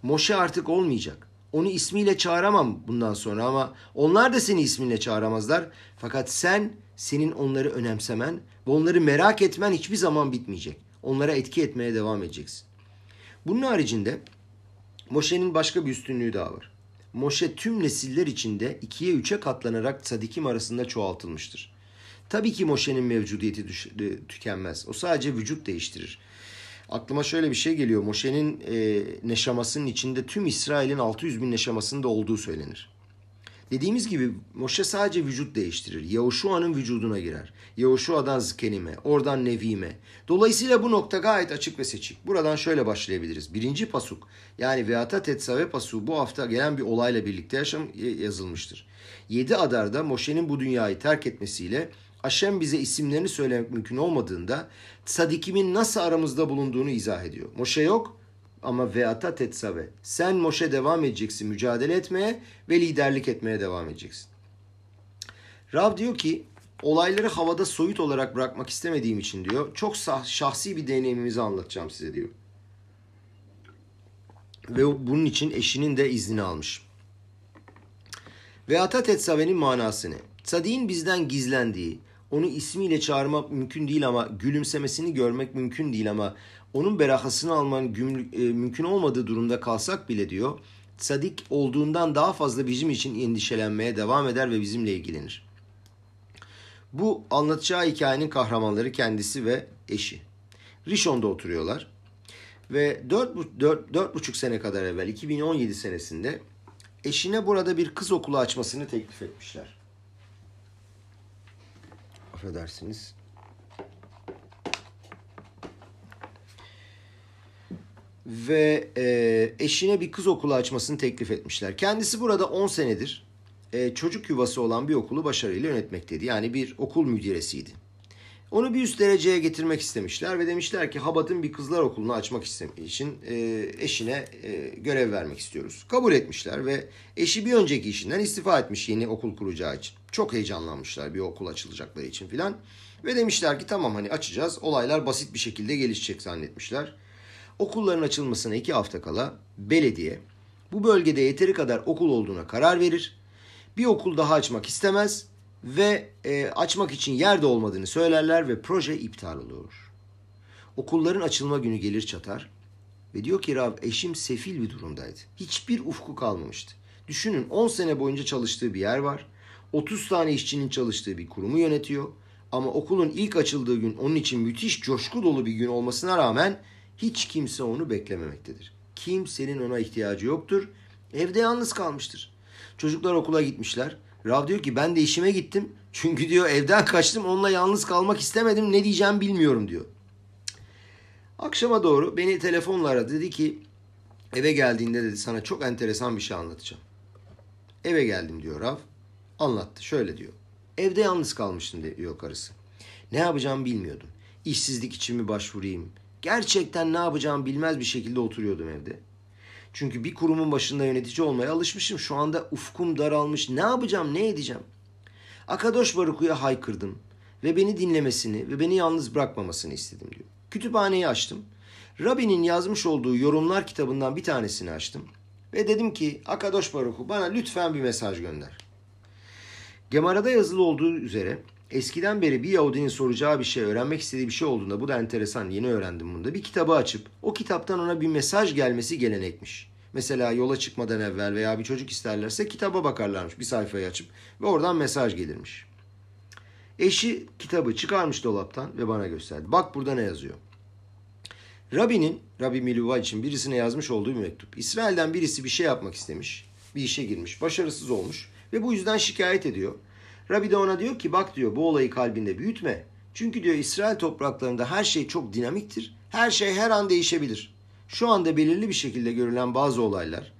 Moşe artık olmayacak. Onu ismiyle çağıramam bundan sonra ama onlar da seni isminle çağıramazlar. Fakat sen senin onları önemsemen ve onları merak etmen hiçbir zaman bitmeyecek. Onlara etki etmeye devam edeceksin. Bunun haricinde Moşe'nin başka bir üstünlüğü daha var. Moşe tüm nesiller içinde ikiye üçe katlanarak sadikim arasında çoğaltılmıştır. Tabii ki Moşe'nin mevcudiyeti tükenmez. O sadece vücut değiştirir. Aklıma şöyle bir şey geliyor. Moşe'nin e, neşamasının içinde tüm İsrail'in 600 bin neşamasında olduğu söylenir. Dediğimiz gibi Moşe sadece vücut değiştirir. Yahuşua'nın vücuduna girer. Yahuşua'dan zkenime, oradan nevime. Dolayısıyla bu nokta gayet açık ve seçik. Buradan şöyle başlayabiliriz. Birinci pasuk yani Veata Tetsave pasuğu bu hafta gelen bir olayla birlikte yaşam yazılmıştır. Yedi Adar'da Moşe'nin bu dünyayı terk etmesiyle Aşem bize isimlerini söylemek mümkün olmadığında Sadikim'in nasıl aramızda bulunduğunu izah ediyor. Moşe yok ama veata tetsave. Sen Moşe devam edeceksin mücadele etmeye ve liderlik etmeye devam edeceksin. Rav diyor ki olayları havada soyut olarak bırakmak istemediğim için diyor çok şahsi bir deneyimimizi anlatacağım size diyor. Ve bunun için eşinin de iznini almış. Veata tetsave'nin manası ne? Bizden gizlendiği, onu ismiyle çağırmak mümkün değil ama gülümsemesini görmek mümkün değil ama onun berahasını alman e, mümkün olmadığı durumda kalsak bile diyor sadik olduğundan daha fazla bizim için endişelenmeye devam eder ve bizimle ilgilenir. Bu anlatacağı hikayenin kahramanları kendisi ve eşi. Rishon'da oturuyorlar. Ve 4,5 sene kadar evvel 2017 senesinde eşine burada bir kız okulu açmasını teklif etmişler affedersiniz. Ve e, eşine bir kız okulu açmasını teklif etmişler. Kendisi burada 10 senedir e, çocuk yuvası olan bir okulu başarıyla yönetmekteydi. Yani bir okul müdiresiydi. Onu bir üst dereceye getirmek istemişler ve demişler ki Habat'ın bir kızlar okulunu açmak için e, eşine e, görev vermek istiyoruz. Kabul etmişler ve eşi bir önceki işinden istifa etmiş yeni okul kuracağı için. Çok heyecanlanmışlar bir okul açılacakları için filan. Ve demişler ki tamam hani açacağız olaylar basit bir şekilde gelişecek zannetmişler. Okulların açılmasına iki hafta kala belediye bu bölgede yeteri kadar okul olduğuna karar verir. Bir okul daha açmak istemez ve e, açmak için yer de olmadığını söylerler ve proje iptal olur. Okulların açılma günü gelir çatar ve diyor ki Rab eşim sefil bir durumdaydı. Hiçbir ufku kalmamıştı. Düşünün 10 sene boyunca çalıştığı bir yer var. 30 tane işçinin çalıştığı bir kurumu yönetiyor. Ama okulun ilk açıldığı gün onun için müthiş coşku dolu bir gün olmasına rağmen hiç kimse onu beklememektedir. Kimsenin ona ihtiyacı yoktur. Evde yalnız kalmıştır. Çocuklar okula gitmişler. Rav diyor ki ben de işime gittim. Çünkü diyor evden kaçtım onunla yalnız kalmak istemedim. Ne diyeceğim bilmiyorum diyor. Akşama doğru beni telefonla aradı. Dedi ki eve geldiğinde dedi sana çok enteresan bir şey anlatacağım. Eve geldim diyor Rav. Anlattı. Şöyle diyor. Evde yalnız kalmıştım diyor karısı. Ne yapacağımı bilmiyordum. İşsizlik için mi başvurayım? Gerçekten ne yapacağımı bilmez bir şekilde oturuyordum evde. Çünkü bir kurumun başında yönetici olmaya alışmışım. Şu anda ufkum daralmış. Ne yapacağım, ne edeceğim? Akadosh Baruku'ya haykırdım ve beni dinlemesini ve beni yalnız bırakmamasını istedim diyor. Kütüphaneyi açtım. Rabbinin yazmış olduğu yorumlar kitabından bir tanesini açtım. Ve dedim ki Akadosh Baruku bana lütfen bir mesaj gönder. Gemara'da yazılı olduğu üzere eskiden beri bir Yahudinin soracağı bir şey, öğrenmek istediği bir şey olduğunda bu da enteresan, yeni öğrendim bunu da. Bir kitabı açıp o kitaptan ona bir mesaj gelmesi gelenekmiş. Mesela yola çıkmadan evvel veya bir çocuk isterlerse kitaba bakarlarmış bir sayfayı açıp ve oradan mesaj gelirmiş. Eşi kitabı çıkarmış dolaptan ve bana gösterdi. Bak burada ne yazıyor. Rabbi'nin, Rabbi Miluva için birisine yazmış olduğu bir mektup. İsrail'den birisi bir şey yapmak istemiş. Bir işe girmiş. Başarısız olmuş. Ve bu yüzden şikayet ediyor. Rabbi de ona diyor ki bak diyor bu olayı kalbinde büyütme. Çünkü diyor İsrail topraklarında her şey çok dinamiktir. Her şey her an değişebilir. Şu anda belirli bir şekilde görülen bazı olaylar.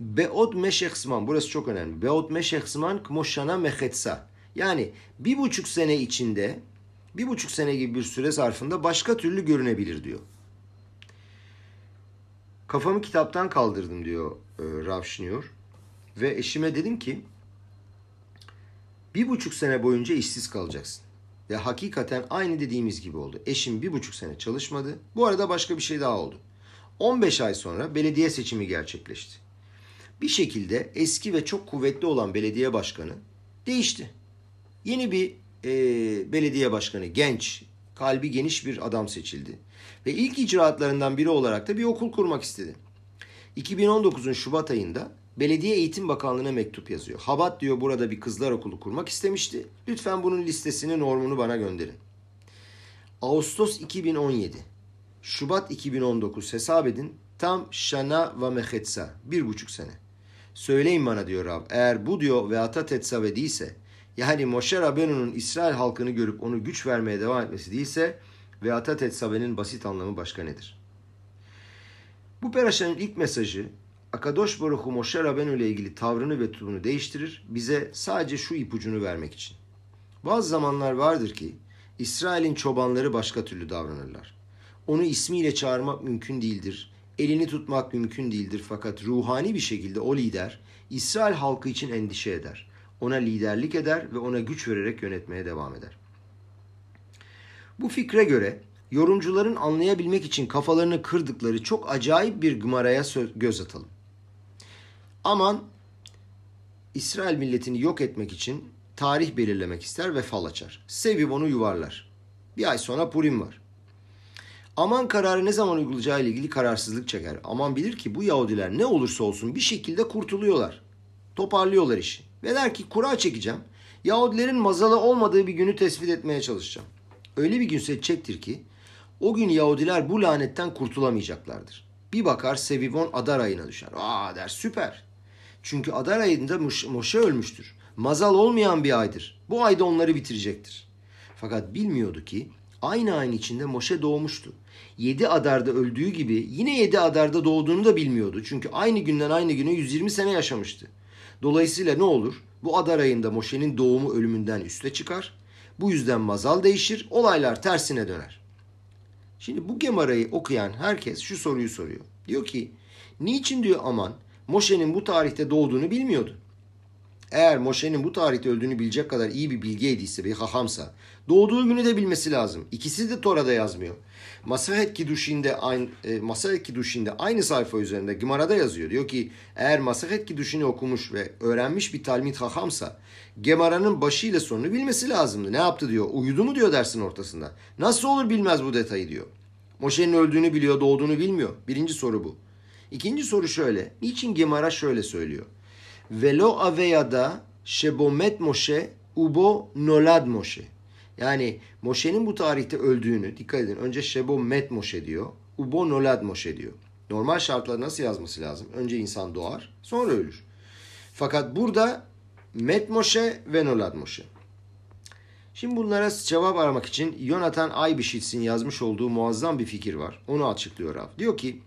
Beot meşehsman burası çok önemli. Beot meşehsman kmoşana mechetsa. Yani bir buçuk sene içinde bir buçuk sene gibi bir süre zarfında başka türlü görünebilir diyor. Kafamı kitaptan kaldırdım diyor e, Rav Ve eşime dedim ki bir buçuk sene boyunca işsiz kalacaksın. Ve hakikaten aynı dediğimiz gibi oldu. Eşim bir buçuk sene çalışmadı. Bu arada başka bir şey daha oldu. 15 ay sonra belediye seçimi gerçekleşti. Bir şekilde eski ve çok kuvvetli olan belediye başkanı değişti. Yeni bir e, belediye başkanı, genç, kalbi geniş bir adam seçildi. Ve ilk icraatlarından biri olarak da bir okul kurmak istedi. 2019'un Şubat ayında Belediye Eğitim Bakanlığı'na mektup yazıyor. Habat diyor burada bir kızlar okulu kurmak istemişti. Lütfen bunun listesini, normunu bana gönderin. Ağustos 2017, Şubat 2019 hesap edin. Tam Şana ve Mehetsa. Bir buçuk sene. Söyleyin bana diyor Rab. Eğer bu diyor ve ata tetsave değilse yani Moşe Rabenu'nun İsrail halkını görüp onu güç vermeye devam etmesi değilse ve ata tetsave'nin basit anlamı başka nedir? Bu peraşanın ilk mesajı Akadosh Baruchu Moşe Rabenu ile ilgili tavrını ve tutumunu değiştirir. Bize sadece şu ipucunu vermek için. Bazı zamanlar vardır ki İsrail'in çobanları başka türlü davranırlar. Onu ismiyle çağırmak mümkün değildir. Elini tutmak mümkün değildir fakat ruhani bir şekilde o lider İsrail halkı için endişe eder. Ona liderlik eder ve ona güç vererek yönetmeye devam eder. Bu fikre göre yorumcuların anlayabilmek için kafalarını kırdıkları çok acayip bir gımaraya göz atalım. Aman İsrail milletini yok etmek için tarih belirlemek ister ve fal açar. Sevip onu yuvarlar. Bir ay sonra Purim var. Aman kararı ne zaman uygulayacağı ile ilgili kararsızlık çeker. Aman bilir ki bu Yahudiler ne olursa olsun bir şekilde kurtuluyorlar. Toparlıyorlar işi. Ve der ki kura çekeceğim. Yahudilerin mazalı olmadığı bir günü tespit etmeye çalışacağım. Öyle bir gün seçecektir ki o gün Yahudiler bu lanetten kurtulamayacaklardır. Bir bakar Sevivon Adar ayına düşer. Aa der süper. Çünkü Adar ayında Moşe ölmüştür. Mazal olmayan bir aydır. Bu ayda onları bitirecektir. Fakat bilmiyordu ki aynı ayın içinde Moşe doğmuştu. Yedi Adar'da öldüğü gibi yine yedi Adar'da doğduğunu da bilmiyordu. Çünkü aynı günden aynı güne 120 sene yaşamıştı. Dolayısıyla ne olur? Bu Adar ayında Moşe'nin doğumu ölümünden üste çıkar. Bu yüzden mazal değişir, olaylar tersine döner. Şimdi bu Gemara'yı okuyan herkes şu soruyu soruyor. Diyor ki, niçin diyor aman Moşe'nin bu tarihte doğduğunu bilmiyordu. Eğer Moşe'nin bu tarihte öldüğünü bilecek kadar iyi bir bilgeydiyse, bir hahamsa, doğduğu günü de bilmesi lazım. İkisi de Tora'da yazmıyor. Masahet Kiduşin'de aynı e, Masahet Kiduşin'de aynı sayfa üzerinde Gimara'da yazıyor. Diyor ki eğer Masahet Kiduşin'i okumuş ve öğrenmiş bir talmid hahamsa Gemara'nın başıyla sonunu bilmesi lazımdı. Ne yaptı diyor. Uyudu mu diyor dersin ortasında. Nasıl olur bilmez bu detayı diyor. Moşe'nin öldüğünü biliyor, doğduğunu bilmiyor. Birinci soru bu. İkinci soru şöyle. Niçin Gemara şöyle söylüyor? Velo aveyada şebomet Moşe ubo nolad Moşe. Yani Moşe'nin bu tarihte öldüğünü dikkat edin. Önce Şebo Met Moşe diyor. Ubo Nolad Moşe diyor. Normal şartlarda nasıl yazması lazım? Önce insan doğar, sonra ölür. Fakat burada Met Moşe ve Nolad Moşe. Şimdi bunlara cevap aramak için Yonatan Aybişitz'in yazmış olduğu muazzam bir fikir var. Onu açıklıyor Rav. Diyor ki,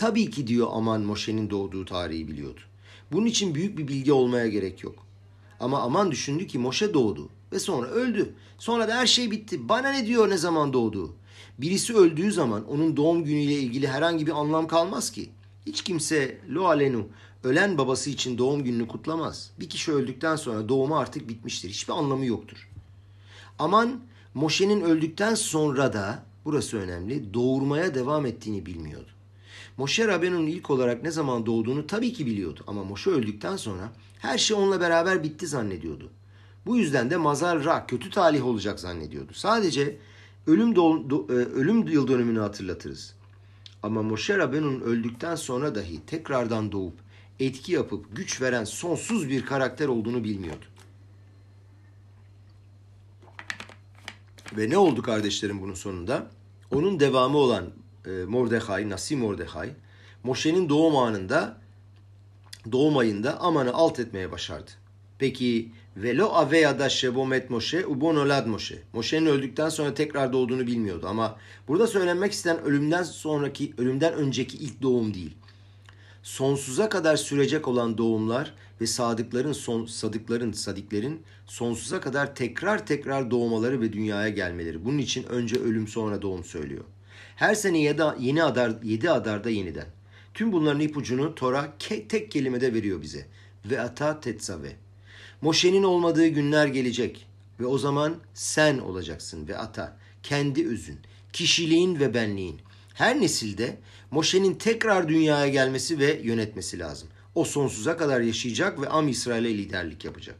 tabii ki diyor Aman Moşe'nin doğduğu tarihi biliyordu. Bunun için büyük bir bilgi olmaya gerek yok. Ama Aman düşündü ki Moşe doğdu ve sonra öldü. Sonra da her şey bitti. Bana ne diyor ne zaman doğduğu? Birisi öldüğü zaman onun doğum günüyle ilgili herhangi bir anlam kalmaz ki. Hiç kimse lo alenu ölen babası için doğum gününü kutlamaz. Bir kişi öldükten sonra doğumu artık bitmiştir. Hiçbir anlamı yoktur. Aman Moşe'nin öldükten sonra da burası önemli doğurmaya devam ettiğini bilmiyordu. Moşe Rabenu'nun ilk olarak ne zaman doğduğunu tabii ki biliyordu ama Moşe öldükten sonra her şey onunla beraber bitti zannediyordu. Bu yüzden de mazar ra kötü talih olacak zannediyordu. Sadece ölüm do, do, e, ölüm yıl dönümünü hatırlatırız. Ama Moshe Rabenu'nun öldükten sonra dahi tekrardan doğup etki yapıp güç veren sonsuz bir karakter olduğunu bilmiyordu. Ve ne oldu kardeşlerim bunun sonunda? Onun devamı olan e, Mordecai, Nasi Mordecai, Moshe'nin doğum anında, doğum ayında Aman'ı alt etmeye başardı. Peki Velo aveyada şebomet Moşe ubon olad Moşe. Moşe'nin öldükten sonra tekrar doğduğunu bilmiyordu ama burada söylenmek istenen ölümden sonraki, ölümden önceki ilk doğum değil. Sonsuza kadar sürecek olan doğumlar ve sadıkların, son, sadıkların, sadiklerin sonsuza kadar tekrar tekrar doğmaları ve dünyaya gelmeleri. Bunun için önce ölüm sonra doğum söylüyor. Her sene yedi, yeni adar, yedi adarda yeniden. Tüm bunların ipucunu Tora tek kelimede veriyor bize. Ve ata tetsave. Moşe'nin olmadığı günler gelecek ve o zaman sen olacaksın ve ata, kendi özün, kişiliğin ve benliğin. Her nesilde Moşe'nin tekrar dünyaya gelmesi ve yönetmesi lazım. O sonsuza kadar yaşayacak ve Am İsrail'e liderlik yapacak.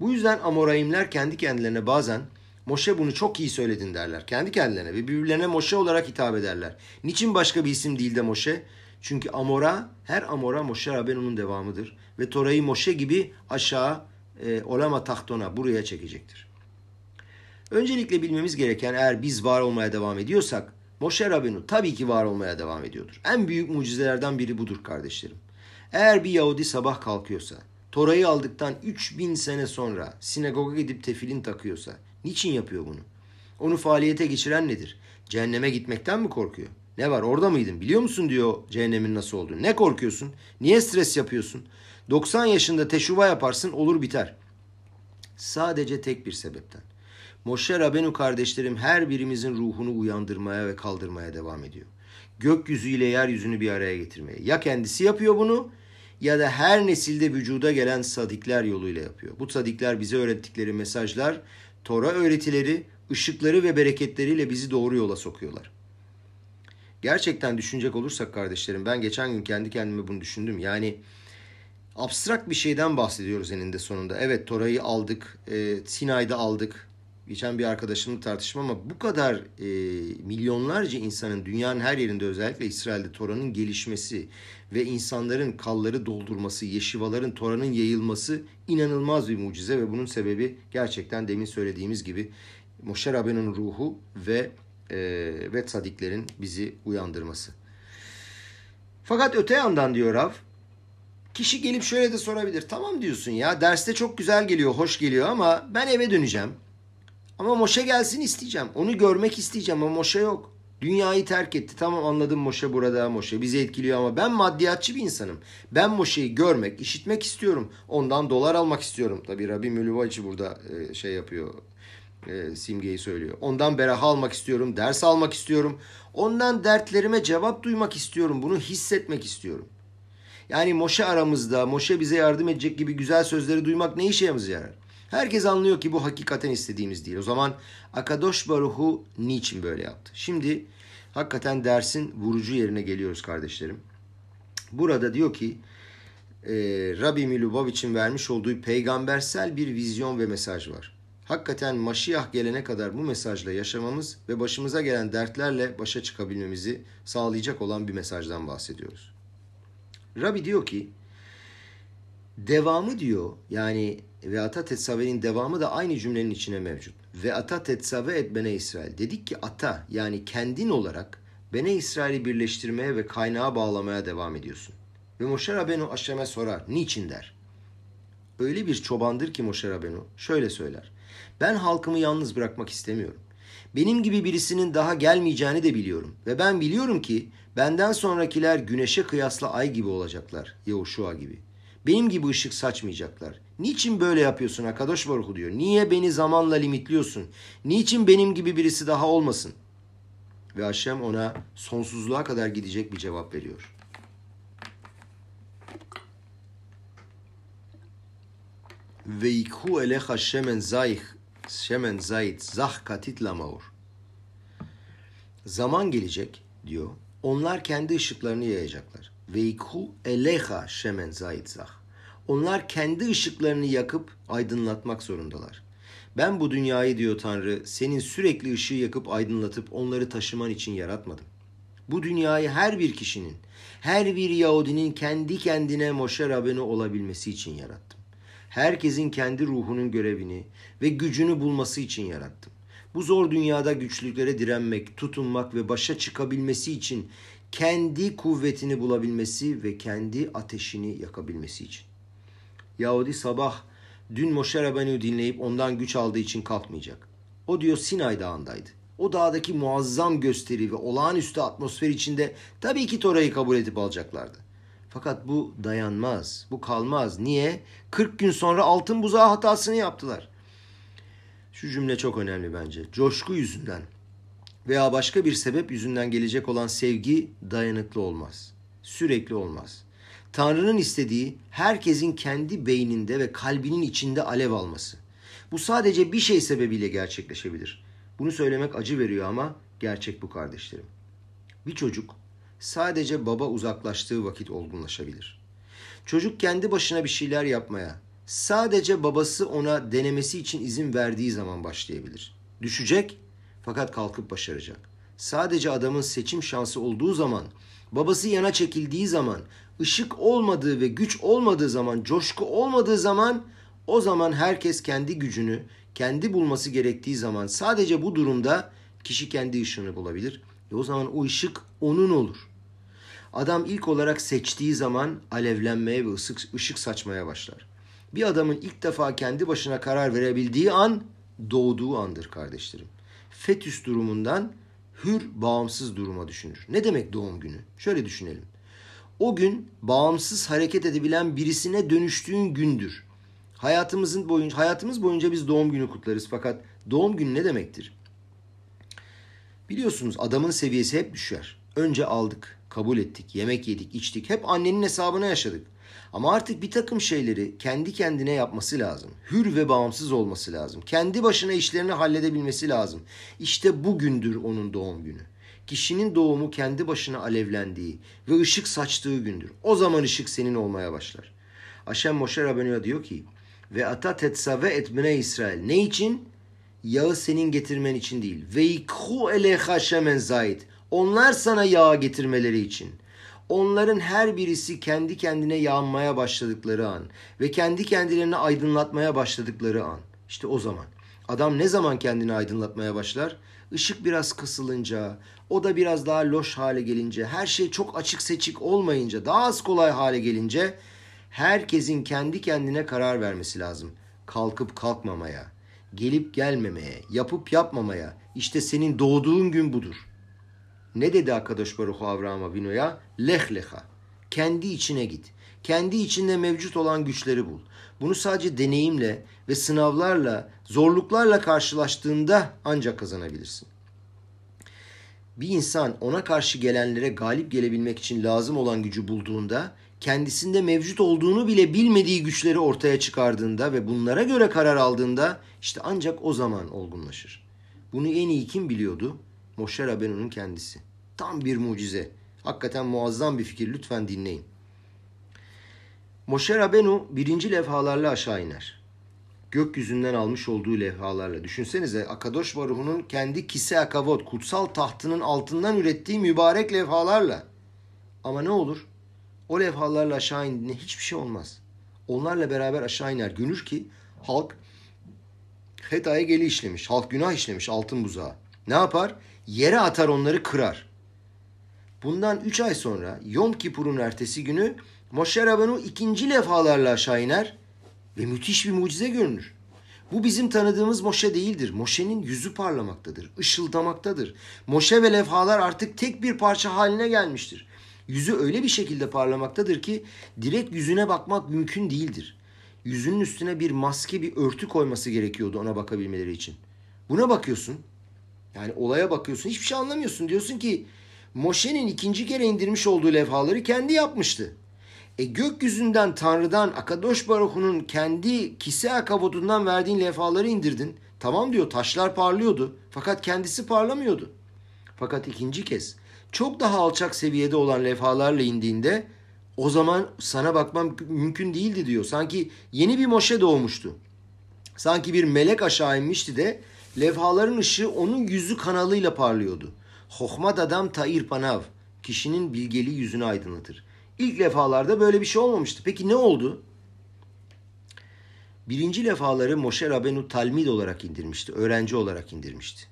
Bu yüzden Amoraimler kendi kendilerine bazen Moşe bunu çok iyi söyledin derler. Kendi kendilerine ve birbirlerine Moşe olarak hitap ederler. Niçin başka bir isim değil de Moşe? Çünkü Amora, her Amora Moşe Rabenu'nun devamıdır. Ve Tora'yı Moşe gibi aşağı e, olama tahtona buraya çekecektir. Öncelikle bilmemiz gereken eğer biz var olmaya devam ediyorsak Moşe Rabenu tabii ki var olmaya devam ediyordur. En büyük mucizelerden biri budur kardeşlerim. Eğer bir Yahudi sabah kalkıyorsa, Tora'yı aldıktan 3000 sene sonra sinagoga gidip tefilin takıyorsa, niçin yapıyor bunu? Onu faaliyete geçiren nedir? Cehenneme gitmekten mi korkuyor? Ne var orada mıydın biliyor musun diyor cehennemin nasıl olduğunu. Ne korkuyorsun? Niye stres yapıyorsun? 90 yaşında teşuva yaparsın olur biter. Sadece tek bir sebepten. Moşe Rabenu kardeşlerim her birimizin ruhunu uyandırmaya ve kaldırmaya devam ediyor. Gökyüzüyle yeryüzünü bir araya getirmeye. Ya kendisi yapıyor bunu ya da her nesilde vücuda gelen sadikler yoluyla yapıyor. Bu sadikler bize öğrettikleri mesajlar, Tora öğretileri, ışıkları ve bereketleriyle bizi doğru yola sokuyorlar. Gerçekten düşünecek olursak kardeşlerim ben geçen gün kendi kendime bunu düşündüm. Yani abstrak bir şeyden bahsediyoruz eninde sonunda. Evet Tora'yı aldık, e, Sinay'da aldık. Geçen bir arkadaşımla tartışma ama bu kadar e, milyonlarca insanın dünyanın her yerinde özellikle İsrail'de Tora'nın gelişmesi ve insanların kalları doldurması, yeşivaların Tora'nın yayılması inanılmaz bir mucize ve bunun sebebi gerçekten demin söylediğimiz gibi Moşer Rabbinin ruhu ve e, ve sadiklerin bizi uyandırması. Fakat öte yandan diyor Rav, kişi gelip şöyle de sorabilir. Tamam diyorsun ya derste çok güzel geliyor, hoş geliyor ama ben eve döneceğim. Ama Moşe gelsin isteyeceğim. Onu görmek isteyeceğim ama Moşe yok. Dünyayı terk etti. Tamam anladım Moşe burada. Moşe bizi etkiliyor ama ben maddiyatçı bir insanım. Ben Moşe'yi görmek, işitmek istiyorum. Ondan dolar almak istiyorum. Tabi Rabbi Mülüvaçı burada e, şey yapıyor. E, simgeyi söylüyor. Ondan beraha almak istiyorum. Ders almak istiyorum. Ondan dertlerime cevap duymak istiyorum. Bunu hissetmek istiyorum. Yani Moşe aramızda, Moşe bize yardım edecek gibi güzel sözleri duymak ne işe yarar? Herkes anlıyor ki bu hakikaten istediğimiz değil. O zaman Akadosh Baruhu niçin böyle yaptı? Şimdi hakikaten dersin vurucu yerine geliyoruz kardeşlerim. Burada diyor ki e, Rabbi Milubovich'in vermiş olduğu peygambersel bir vizyon ve mesaj var. Hakikaten Maşiyah gelene kadar bu mesajla yaşamamız ve başımıza gelen dertlerle başa çıkabilmemizi sağlayacak olan bir mesajdan bahsediyoruz. Rabbi diyor ki devamı diyor yani ve ata tetsave'nin devamı da aynı cümlenin içine mevcut. Ve ata tetsave et bene İsrail. Dedik ki ata yani kendin olarak bene İsrail'i birleştirmeye ve kaynağa bağlamaya devam ediyorsun. Ve Moşe Rabenu Aşem'e sorar. Niçin der. Öyle bir çobandır ki Moşe Rabenu şöyle söyler. Ben halkımı yalnız bırakmak istemiyorum. Benim gibi birisinin daha gelmeyeceğini de biliyorum. Ve ben biliyorum ki benden sonrakiler güneşe kıyasla ay gibi olacaklar. Yahuşua gibi. Benim gibi ışık saçmayacaklar. Niçin böyle yapıyorsun Akadosh Baruhu diyor. Niye beni zamanla limitliyorsun? Niçin benim gibi birisi daha olmasın? Ve Haşem ona sonsuzluğa kadar gidecek bir cevap veriyor. Ve ikhu elecha şemen zayih şemen zayit zah katit lamaur. Zaman gelecek diyor. Onlar kendi ışıklarını yayacaklar. Ve ikhu eleha şemen zayit zah. Onlar kendi ışıklarını yakıp aydınlatmak zorundalar. Ben bu dünyayı diyor Tanrı senin sürekli ışığı yakıp aydınlatıp onları taşıman için yaratmadım. Bu dünyayı her bir kişinin, her bir Yahudinin kendi kendine Moşe Rabenu olabilmesi için yarattım. Herkesin kendi ruhunun görevini ve gücünü bulması için yarattım. Bu zor dünyada güçlüklere direnmek, tutunmak ve başa çıkabilmesi için kendi kuvvetini bulabilmesi ve kendi ateşini yakabilmesi için. Yahudi sabah dün Moşe Rabbani'yi dinleyip ondan güç aldığı için kalkmayacak. O diyor Sinay Dağı'ndaydı. O dağdaki muazzam gösteri ve olağanüstü atmosfer içinde tabii ki Tora'yı kabul edip alacaklardı. Fakat bu dayanmaz, bu kalmaz. Niye? 40 gün sonra altın buzağı hatasını yaptılar. Şu cümle çok önemli bence. Coşku yüzünden veya başka bir sebep yüzünden gelecek olan sevgi dayanıklı olmaz. Sürekli olmaz. Tanrı'nın istediği herkesin kendi beyninde ve kalbinin içinde alev alması. Bu sadece bir şey sebebiyle gerçekleşebilir. Bunu söylemek acı veriyor ama gerçek bu kardeşlerim. Bir çocuk sadece baba uzaklaştığı vakit olgunlaşabilir. Çocuk kendi başına bir şeyler yapmaya sadece babası ona denemesi için izin verdiği zaman başlayabilir. Düşecek fakat kalkıp başaracak. Sadece adamın seçim şansı olduğu zaman, babası yana çekildiği zaman, ışık olmadığı ve güç olmadığı zaman, coşku olmadığı zaman o zaman herkes kendi gücünü, kendi bulması gerektiği zaman sadece bu durumda kişi kendi ışığını bulabilir. Ve o zaman o ışık onun olur. Adam ilk olarak seçtiği zaman alevlenmeye ve ışık, ışık saçmaya başlar. Bir adamın ilk defa kendi başına karar verebildiği an doğduğu andır kardeşlerim. Fetüs durumundan hür, bağımsız duruma düşünür. Ne demek doğum günü? Şöyle düşünelim. O gün bağımsız hareket edebilen birisine dönüştüğün gündür. Hayatımızın boyunca hayatımız boyunca biz doğum günü kutlarız fakat doğum günü ne demektir? Biliyorsunuz adamın seviyesi hep düşer. Önce aldık, kabul ettik, yemek yedik, içtik. Hep annenin hesabına yaşadık. Ama artık bir takım şeyleri kendi kendine yapması lazım. Hür ve bağımsız olması lazım. Kendi başına işlerini halledebilmesi lazım. İşte bugündür onun doğum günü. Kişinin doğumu kendi başına alevlendiği ve ışık saçtığı gündür. O zaman ışık senin olmaya başlar. Aşem Moşe Rabbenu'ya diyor ki ve ata tetsave etmine İsrail. Ne için? Yağı senin getirmen için değil. Ve ikhu eleha şemen zayit. Onlar sana yağ getirmeleri için. Onların her birisi kendi kendine yağmaya başladıkları an ve kendi kendilerini aydınlatmaya başladıkları an. İşte o zaman. Adam ne zaman kendini aydınlatmaya başlar? Işık biraz kısılınca, o da biraz daha loş hale gelince, her şey çok açık seçik olmayınca, daha az kolay hale gelince herkesin kendi kendine karar vermesi lazım. Kalkıp kalkmamaya, gelip gelmemeye, yapıp yapmamaya. İşte senin doğduğun gün budur. Ne dedi Akadosh Baruch Avraham Avinu'ya? Leh leha. Kendi içine git. Kendi içinde mevcut olan güçleri bul. Bunu sadece deneyimle ve sınavlarla, zorluklarla karşılaştığında ancak kazanabilirsin. Bir insan ona karşı gelenlere galip gelebilmek için lazım olan gücü bulduğunda, kendisinde mevcut olduğunu bile bilmediği güçleri ortaya çıkardığında ve bunlara göre karar aldığında işte ancak o zaman olgunlaşır. Bunu en iyi kim biliyordu? Moşer Rabenu'nun kendisi. Tam bir mucize. Hakikaten muazzam bir fikir. Lütfen dinleyin. Moşer Rabenu birinci levhalarla aşağı iner. Gökyüzünden almış olduğu levhalarla. Düşünsenize Akadosh Baruhu'nun kendi kise akavot, kutsal tahtının altından ürettiği mübarek levhalarla. Ama ne olur? O levhalarla aşağı indiğinde hiçbir şey olmaz. Onlarla beraber aşağı iner. Günür ki halk Heta'ya geli işlemiş. Halk günah işlemiş altın buzağı. Ne yapar? Yere atar onları kırar. Bundan üç ay sonra Yom Kipur'un ertesi günü Moshe Rabbenu ikinci levhalarla aşağı iner ve müthiş bir mucize görünür. Bu bizim tanıdığımız Moşe değildir. Moşe'nin yüzü parlamaktadır, ışıldamaktadır. Moşe ve levhalar artık tek bir parça haline gelmiştir. Yüzü öyle bir şekilde parlamaktadır ki direkt yüzüne bakmak mümkün değildir. Yüzünün üstüne bir maske, bir örtü koyması gerekiyordu ona bakabilmeleri için. Buna bakıyorsun. Yani olaya bakıyorsun. Hiçbir şey anlamıyorsun. Diyorsun ki Moşe'nin ikinci kere indirmiş olduğu levhaları kendi yapmıştı. E gökyüzünden Tanrı'dan Akadosh Baruhu'nun kendi kise akabotundan verdiğin levhaları indirdin. Tamam diyor taşlar parlıyordu fakat kendisi parlamıyordu. Fakat ikinci kez çok daha alçak seviyede olan levhalarla indiğinde o zaman sana bakmam mümkün değildi diyor. Sanki yeni bir Moşe doğmuştu. Sanki bir melek aşağı inmişti de levhaların ışığı onun yüzü kanalıyla parlıyordu. Hohmat adam tair panav. Kişinin bilgeliği yüzünü aydınlatır. İlk lefalarda böyle bir şey olmamıştı. Peki ne oldu? Birinci lefaları Moşe Rabenu talmid olarak indirmişti. Öğrenci olarak indirmişti.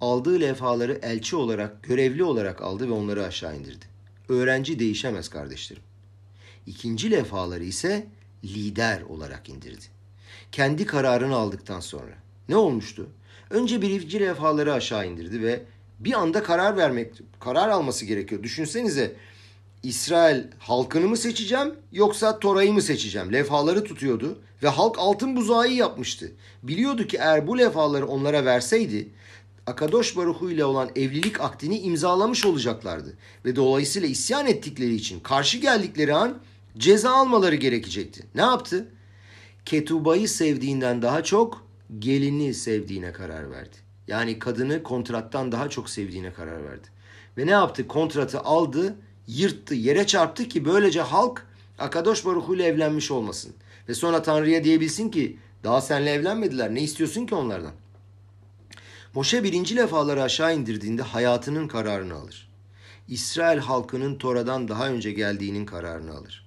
Aldığı lefaları elçi olarak, görevli olarak aldı ve onları aşağı indirdi. Öğrenci değişemez kardeşlerim. İkinci lefaları ise lider olarak indirdi. Kendi kararını aldıktan sonra. Ne olmuştu? Önce birinci lefaları aşağı indirdi ve bir anda karar vermek, karar alması gerekiyor. Düşünsenize İsrail halkını mı seçeceğim yoksa Tora'yı mı seçeceğim? Levhaları tutuyordu ve halk altın buzağı yapmıştı. Biliyordu ki eğer bu levhaları onlara verseydi Akadosh Baruhu ile olan evlilik akdini imzalamış olacaklardı. Ve dolayısıyla isyan ettikleri için karşı geldikleri an ceza almaları gerekecekti. Ne yaptı? Ketuba'yı sevdiğinden daha çok gelini sevdiğine karar verdi. Yani kadını kontrattan daha çok sevdiğine karar verdi. Ve ne yaptı? Kontratı aldı, yırttı, yere çarptı ki böylece halk Akadosh Baruhu ile evlenmiş olmasın. Ve sonra Tanrı'ya diyebilsin ki daha senle evlenmediler. Ne istiyorsun ki onlardan? Moşe birinci lefaları aşağı indirdiğinde hayatının kararını alır. İsrail halkının Tora'dan daha önce geldiğinin kararını alır.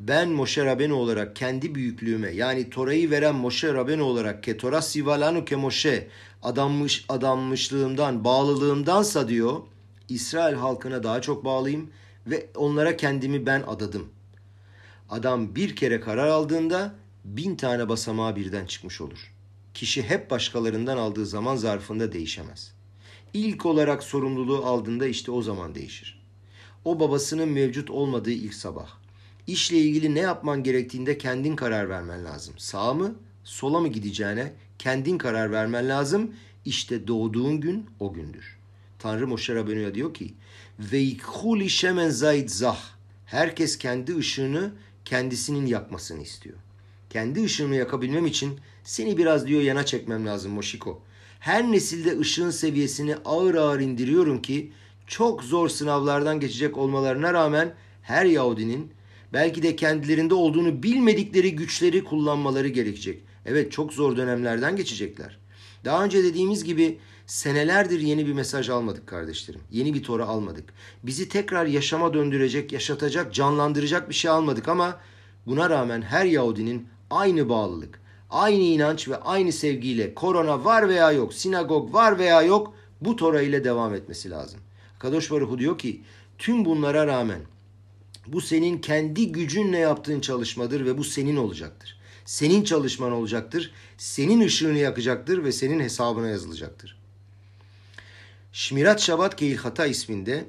Ben Moşe Rabenu olarak kendi büyüklüğüme yani Tora'yı veren Moşe Rabenu olarak ke Tora sivalanu ke Moşe adanmış bağlılığımdansa diyor İsrail halkına daha çok bağlıyım ve onlara kendimi ben adadım. Adam bir kere karar aldığında bin tane basamağa birden çıkmış olur. Kişi hep başkalarından aldığı zaman zarfında değişemez. İlk olarak sorumluluğu aldığında işte o zaman değişir. O babasının mevcut olmadığı ilk sabah. İşle ilgili ne yapman gerektiğinde kendin karar vermen lazım. Sağa mı, sola mı gideceğine kendin karar vermen lazım. İşte doğduğun gün o gündür. Tanrı Moşe Rabbeni'ye diyor ki Veikhuli şemen zayt zah. Herkes kendi ışığını kendisinin yakmasını istiyor. Kendi ışığımı yakabilmem için seni biraz diyor yana çekmem lazım Moşiko. Her nesilde ışığın seviyesini ağır ağır indiriyorum ki çok zor sınavlardan geçecek olmalarına rağmen her Yahudinin belki de kendilerinde olduğunu bilmedikleri güçleri kullanmaları gerekecek. Evet çok zor dönemlerden geçecekler. Daha önce dediğimiz gibi senelerdir yeni bir mesaj almadık kardeşlerim. Yeni bir Tora almadık. Bizi tekrar yaşama döndürecek, yaşatacak, canlandıracak bir şey almadık ama buna rağmen her Yahudinin aynı bağlılık, aynı inanç ve aynı sevgiyle korona var veya yok, sinagog var veya yok bu Tora ile devam etmesi lazım. Kadosh Baruhu diyor ki tüm bunlara rağmen bu senin kendi gücünle yaptığın çalışmadır ve bu senin olacaktır. Senin çalışman olacaktır, senin ışığını yakacaktır ve senin hesabına yazılacaktır. Şmirat Şabat Keilhata isminde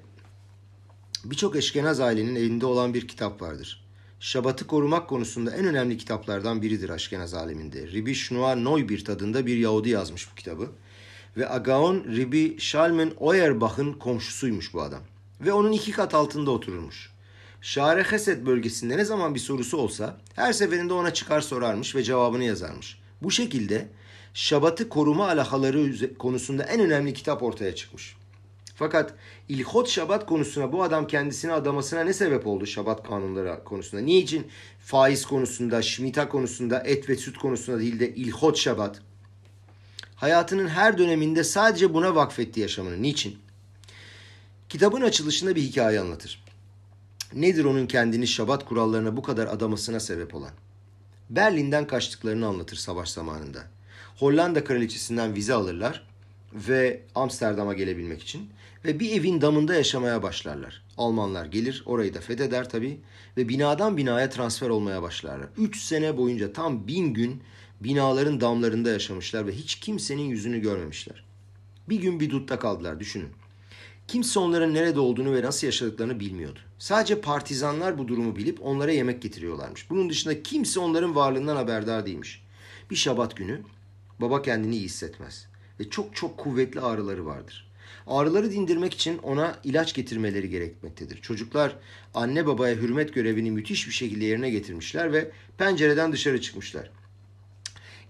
birçok eşkenaz ailenin elinde olan bir kitap vardır. Şabat'ı korumak konusunda en önemli kitaplardan biridir Aşkenaz aleminde. Ribi Shnua Neubir tadında bir Yahudi yazmış bu kitabı. Ve Agaon Ribi Shalmen Oyerбach'ın komşusuymuş bu adam. Ve onun iki kat altında otururmuş. Şare Hesed bölgesinde ne zaman bir sorusu olsa her seferinde ona çıkar sorarmış ve cevabını yazarmış. Bu şekilde Şabat'ı koruma alakaları konusunda en önemli kitap ortaya çıkmış. Fakat İlhot Şabat konusuna bu adam kendisine adamasına ne sebep oldu Şabat kanunları konusunda? Niçin faiz konusunda, şmita konusunda, et ve süt konusunda değil de İlhot Şabat? Hayatının her döneminde sadece buna vakfetti yaşamını. Niçin? Kitabın açılışında bir hikaye anlatır. Nedir onun kendini Şabat kurallarına bu kadar adamasına sebep olan? Berlin'den kaçtıklarını anlatır savaş zamanında. Hollanda kraliçesinden vize alırlar ve Amsterdam'a gelebilmek için ve bir evin damında yaşamaya başlarlar. Almanlar gelir, orayı da fetheder tabi ve binadan binaya transfer olmaya başlarlar. Üç sene boyunca tam bin gün binaların damlarında yaşamışlar ve hiç kimsenin yüzünü görmemişler. Bir gün bir dutta kaldılar düşünün. Kimse onların nerede olduğunu ve nasıl yaşadıklarını bilmiyordu. Sadece partizanlar bu durumu bilip onlara yemek getiriyorlarmış. Bunun dışında kimse onların varlığından haberdar değilmiş. Bir şabat günü baba kendini iyi hissetmez ve çok çok kuvvetli ağrıları vardır. Ağrıları dindirmek için ona ilaç getirmeleri gerekmektedir. Çocuklar anne babaya hürmet görevini müthiş bir şekilde yerine getirmişler ve pencereden dışarı çıkmışlar.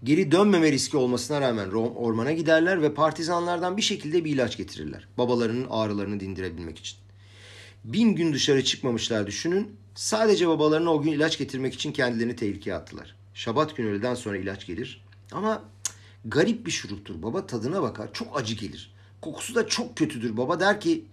Geri dönmeme riski olmasına rağmen ormana giderler ve partizanlardan bir şekilde bir ilaç getirirler. Babalarının ağrılarını dindirebilmek için. Bin gün dışarı çıkmamışlar düşünün. Sadece babalarına o gün ilaç getirmek için kendilerini tehlikeye attılar. Şabat günü öğleden sonra ilaç gelir. Ama garip bir şuruptur. Baba tadına bakar. Çok acı gelir. Kokusu da çok kötüdür. Baba der ki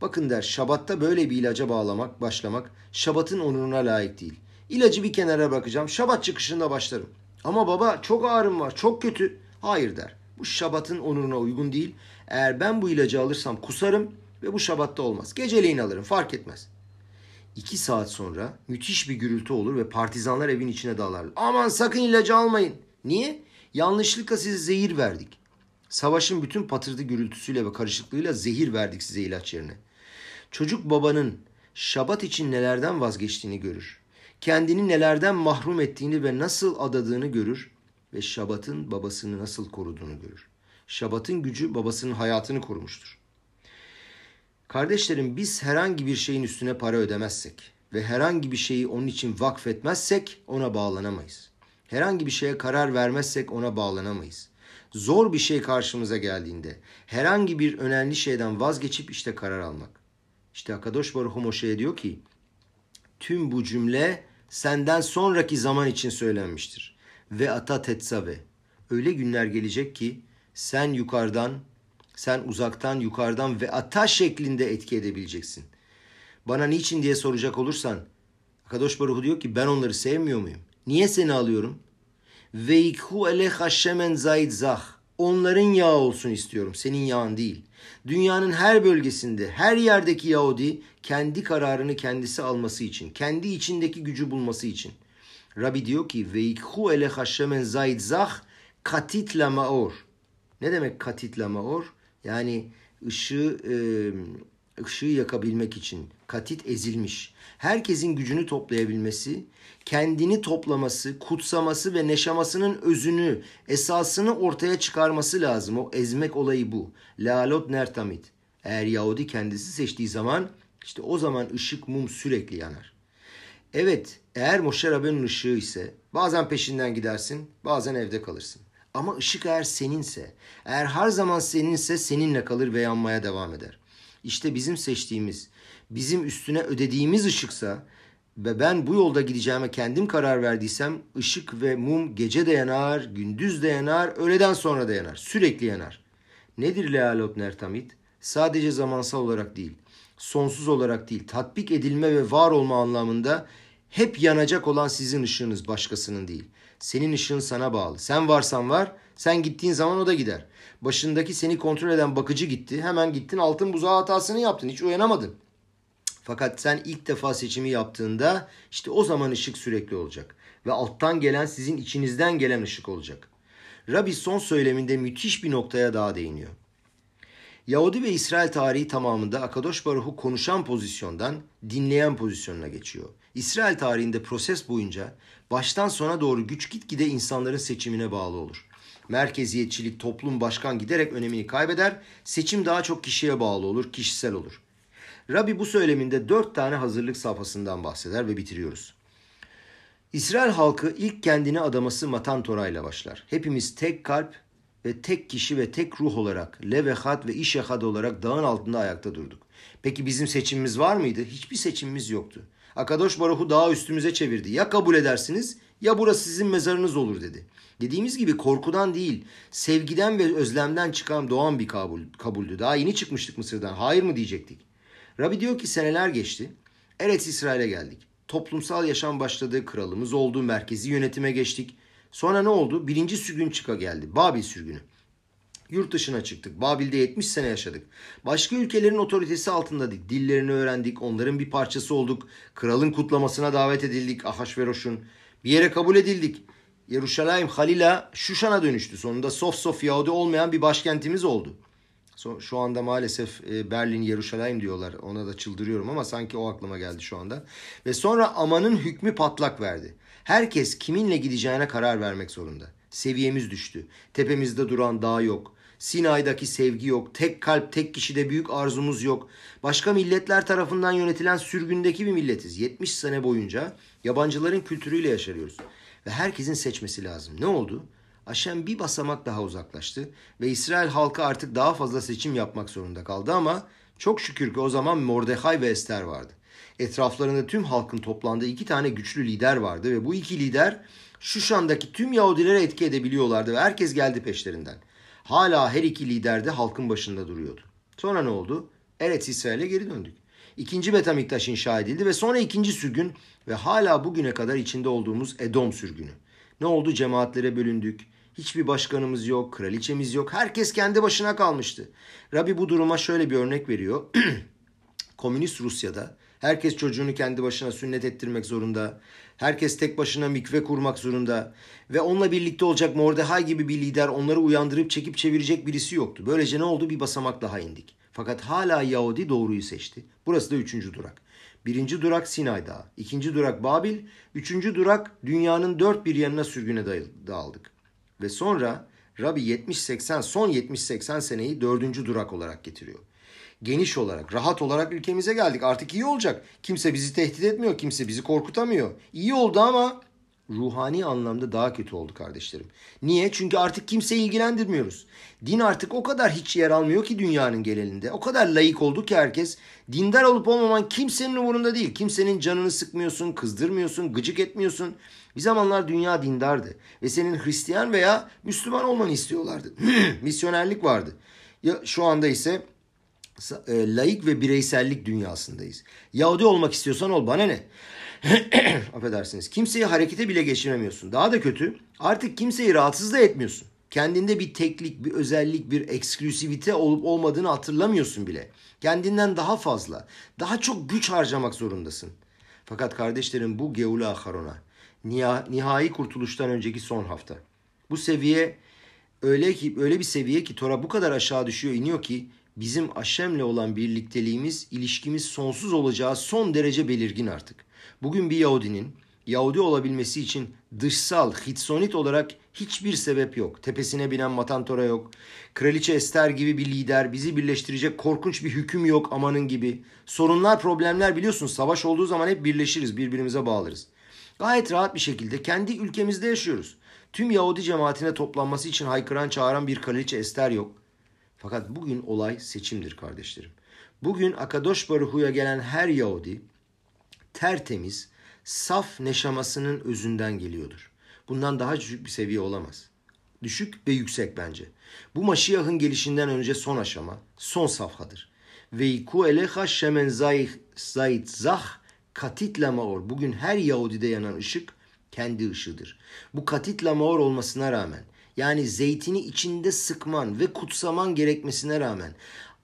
bakın der şabatta böyle bir ilaca bağlamak, başlamak şabatın onuruna layık değil. İlacı bir kenara bırakacağım. Şabat çıkışında başlarım. Ama baba çok ağrım var, çok kötü. Hayır der. Bu şabatın onuruna uygun değil. Eğer ben bu ilacı alırsam kusarım ve bu şabatta olmaz. Geceleyin alırım fark etmez. İki saat sonra müthiş bir gürültü olur ve partizanlar evin içine dalarlar. Aman sakın ilacı almayın. Niye? Yanlışlıkla size zehir verdik. Savaşın bütün patırtı gürültüsüyle ve karışıklığıyla zehir verdik size ilaç yerine. Çocuk babanın şabat için nelerden vazgeçtiğini görür. Kendini nelerden mahrum ettiğini ve nasıl adadığını görür ve Şabat'ın babasını nasıl koruduğunu görür. Şabat'ın gücü babasının hayatını korumuştur. Kardeşlerim biz herhangi bir şeyin üstüne para ödemezsek ve herhangi bir şeyi onun için vakfetmezsek ona bağlanamayız. Herhangi bir şeye karar vermezsek ona bağlanamayız. Zor bir şey karşımıza geldiğinde herhangi bir önemli şeyden vazgeçip işte karar almak. İşte Akadosh Baruch Moshe'ye diyor ki tüm bu cümle senden sonraki zaman için söylenmiştir. Ve ata tetsave. Öyle günler gelecek ki sen yukarıdan, sen uzaktan yukarıdan ve ata şeklinde etki edebileceksin. Bana niçin diye soracak olursan, Akadosh Baruch diyor ki ben onları sevmiyor muyum? Niye seni alıyorum? Ve ikhu elecha shemen zayit zah. Onların yağı olsun istiyorum, senin yağın değil. Dünyanın her bölgesinde, her yerdeki Yahudi kendi kararını kendisi alması için, kendi içindeki gücü bulması için. Rabbi diyor ki ve ikhu ele haşemen zayd zah katit la maor. Ne demek katit la maor? Yani ışığı e, ışığı yakabilmek için katit ezilmiş. Herkesin gücünü toplayabilmesi, kendini toplaması, kutsaması ve neşamasının özünü, esasını ortaya çıkarması lazım. O ezmek olayı bu. Lalot nertamit. Eğer Yahudi kendisi seçtiği zaman işte o zaman ışık mum sürekli yanar. Evet eğer Moşe Rabbe'nin ışığı ise bazen peşinden gidersin bazen evde kalırsın. Ama ışık eğer seninse, eğer her zaman seninse seninle kalır ve yanmaya devam eder. İşte bizim seçtiğimiz, bizim üstüne ödediğimiz ışıksa ve ben bu yolda gideceğime kendim karar verdiysem ışık ve mum gece de yanar, gündüz de yanar, öğleden sonra da yanar. Sürekli yanar. Nedir lealot nertamit? Sadece zamansal olarak değil, sonsuz olarak değil, tatbik edilme ve var olma anlamında hep yanacak olan sizin ışığınız başkasının değil. Senin ışığın sana bağlı. Sen varsan var, sen gittiğin zaman o da gider. Başındaki seni kontrol eden bakıcı gitti. Hemen gittin altın buzağı hatasını yaptın. Hiç uyanamadın. Fakat sen ilk defa seçimi yaptığında işte o zaman ışık sürekli olacak. Ve alttan gelen sizin içinizden gelen ışık olacak. Rabbi son söyleminde müthiş bir noktaya daha değiniyor. Yahudi ve İsrail tarihi tamamında Akadosh Baruhu konuşan pozisyondan dinleyen pozisyonuna geçiyor. İsrail tarihinde proses boyunca baştan sona doğru güç gitgide insanların seçimine bağlı olur. Merkeziyetçilik, toplum, başkan giderek önemini kaybeder. Seçim daha çok kişiye bağlı olur, kişisel olur. Rabbi bu söyleminde dört tane hazırlık safhasından bahseder ve bitiriyoruz. İsrail halkı ilk kendini adaması Matan Torah ile başlar. Hepimiz tek kalp ve tek kişi ve tek ruh olarak Levehat ve İşehad olarak dağın altında ayakta durduk. Peki bizim seçimimiz var mıydı? Hiçbir seçimimiz yoktu. Akadosh Baruhu dağı üstümüze çevirdi. Ya kabul edersiniz ya burası sizin mezarınız olur dedi. Dediğimiz gibi korkudan değil, sevgiden ve özlemden çıkan doğan bir kabul, kabuldü. Daha yeni çıkmıştık Mısır'dan. Hayır mı diyecektik. Rabbi diyor ki seneler geçti. Eretz İsrail'e geldik. Toplumsal yaşam başladı, kralımız oldu, merkezi yönetime geçtik. Sonra ne oldu? Birinci sürgün çıka geldi. Babil sürgünü. Yurt dışına çıktık. Babil'de 70 sene yaşadık. Başka ülkelerin otoritesi altındaydık. Dillerini öğrendik. Onların bir parçası olduk. Kralın kutlamasına davet edildik. Ahasveroş'un. Bir yere kabul edildik. Yeruşalayim Halila Şuşan'a dönüştü. Sonunda sof sof Yahudi olmayan bir başkentimiz oldu. Şu anda maalesef e, Berlin, Yeruşalayim diyorlar. Ona da çıldırıyorum ama sanki o aklıma geldi şu anda. Ve sonra Aman'ın hükmü patlak verdi. Herkes kiminle gideceğine karar vermek zorunda. Seviyemiz düştü. Tepemizde duran dağ yok. Sinay'daki sevgi yok. Tek kalp, tek kişide büyük arzumuz yok. Başka milletler tarafından yönetilen sürgündeki bir milletiz. 70 sene boyunca yabancıların kültürüyle yaşarıyoruz. Ve herkesin seçmesi lazım. Ne oldu? Aşem bir basamak daha uzaklaştı ve İsrail halkı artık daha fazla seçim yapmak zorunda kaldı ama çok şükür ki o zaman Mordecai ve Ester vardı. Etraflarında tüm halkın toplandığı iki tane güçlü lider vardı ve bu iki lider Şuşan'daki tüm Yahudilere etki edebiliyorlardı ve herkes geldi peşlerinden. Hala her iki lider de halkın başında duruyordu. Sonra ne oldu? Eretz İsrail'e geri döndük. İkinci Betamiktaş inşa edildi ve sonra ikinci sürgün ve hala bugüne kadar içinde olduğumuz Edom sürgünü. Ne oldu? Cemaatlere bölündük. Hiçbir başkanımız yok, kraliçemiz yok. Herkes kendi başına kalmıştı. Rabbi bu duruma şöyle bir örnek veriyor. (clears throat) Komünist Rusya'da herkes çocuğunu kendi başına sünnet ettirmek zorunda. Herkes tek başına mikve kurmak zorunda. Ve onunla birlikte olacak Mordecai gibi bir lider onları uyandırıp çekip çevirecek birisi yoktu. Böylece ne oldu? Bir basamak daha indik. Fakat hala Yahudi doğruyu seçti. Burası da üçüncü durak. Birinci durak Sinay Dağı. ikinci durak Babil. Üçüncü durak dünyanın dört bir yanına sürgüne dağıldık. Ve sonra Rabbi 70-80 son 70-80 seneyi dördüncü durak olarak getiriyor. Geniş olarak, rahat olarak ülkemize geldik. Artık iyi olacak. Kimse bizi tehdit etmiyor, kimse bizi korkutamıyor. İyi oldu ama ruhani anlamda daha kötü oldu kardeşlerim. Niye? Çünkü artık kimseyi ilgilendirmiyoruz. Din artık o kadar hiç yer almıyor ki dünyanın genelinde. O kadar layık oldu ki herkes. Dindar olup olmaman kimsenin umurunda değil. Kimsenin canını sıkmıyorsun, kızdırmıyorsun, gıcık etmiyorsun. Bir zamanlar dünya dindardı ve senin Hristiyan veya Müslüman olmanı istiyorlardı. (clears throat) Misyonerlik vardı. Ya şu anda ise e, laik ve bireysellik dünyasındayız. Yahudi olmak istiyorsan ol bana ne? (clears throat) Affedersiniz. Kimseyi harekete bile geçiremiyorsun. Daha da kötü artık kimseyi rahatsız da etmiyorsun. Kendinde bir teklik, bir özellik, bir eksklusivite olup olmadığını hatırlamıyorsun bile. Kendinden daha fazla, daha çok güç harcamak zorundasın. Fakat kardeşlerim bu Geula Aharona, nihai kurtuluştan önceki son hafta. Bu seviye öyle ki öyle bir seviye ki Tora bu kadar aşağı düşüyor, iniyor ki bizim Aşem'le olan birlikteliğimiz, ilişkimiz sonsuz olacağı son derece belirgin artık. Bugün bir Yahudinin Yahudi olabilmesi için dışsal, hitsonit olarak hiçbir sebep yok. Tepesine binen Matantora yok. Kraliçe Ester gibi bir lider, bizi birleştirecek korkunç bir hüküm yok amanın gibi. Sorunlar, problemler biliyorsun savaş olduğu zaman hep birleşiriz, birbirimize bağlarız. Gayet rahat bir şekilde kendi ülkemizde yaşıyoruz. Tüm Yahudi cemaatine toplanması için haykıran çağıran bir kraliçe Ester yok. Fakat bugün olay seçimdir kardeşlerim. Bugün Akadosh Baruhu'ya gelen her Yahudi tertemiz, saf neşamasının özünden geliyordur. Bundan daha düşük bir seviye olamaz. Düşük ve yüksek bence. Bu Maşiyah'ın gelişinden önce son aşama, son safhadır. Ve iku eleha shemen zayit zah katit lamaor. Bugün her Yahudi'de yanan ışık kendi ışığıdır. Bu katit lamaor olmasına rağmen yani zeytini içinde sıkman ve kutsaman gerekmesine rağmen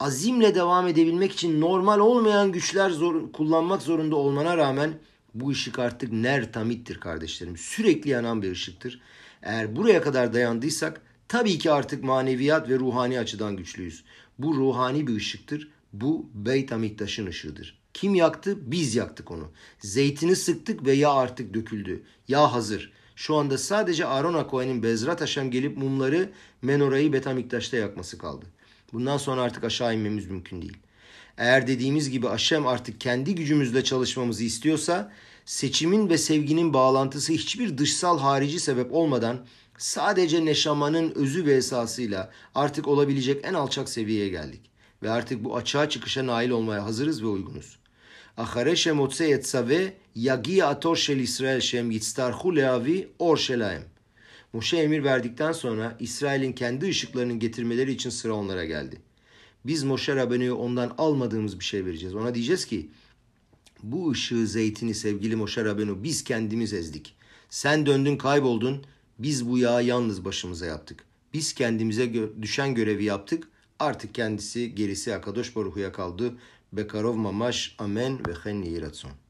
azimle devam edebilmek için normal olmayan güçler zor, kullanmak zorunda olmana rağmen bu ışık artık ner tamittir kardeşlerim. Sürekli yanan bir ışıktır. Eğer buraya kadar dayandıysak tabii ki artık maneviyat ve ruhani açıdan güçlüyüz. Bu ruhani bir ışıktır. Bu Beyt Amiktaş'ın ışığıdır. Kim yaktı? Biz yaktık onu. Zeytini sıktık ve yağ artık döküldü. Yağ hazır. Şu anda sadece Aaron Akoy'nin Bezrat Haşem gelip mumları menorayı Betamiktaş'ta yakması kaldı. Bundan sonra artık aşağı inmemiz mümkün değil. Eğer dediğimiz gibi aşem artık kendi gücümüzle çalışmamızı istiyorsa seçimin ve sevginin bağlantısı hiçbir dışsal harici sebep olmadan sadece neşamanın özü ve esasıyla artık olabilecek en alçak seviyeye geldik. Ve artık bu açığa çıkışa nail olmaya hazırız ve uygunuz. Ahare shemotse yetzave yagi ator shel İsrail shem yitztarhu leavi or shelaim. Moşe emir verdikten sonra İsrail'in kendi ışıklarının getirmeleri için sıra onlara geldi. Biz Moşe Rabbeni'ye ondan almadığımız bir şey vereceğiz. Ona diyeceğiz ki bu ışığı zeytini sevgili Moşe Rabbenu biz kendimiz ezdik. Sen döndün kayboldun. Biz bu yağı yalnız başımıza yaptık. Biz kendimize gö- düşen görevi yaptık. Artık kendisi gerisi Akadosh Baruhu'ya kaldı. Bekarov mamash amen ve chen yiratzon.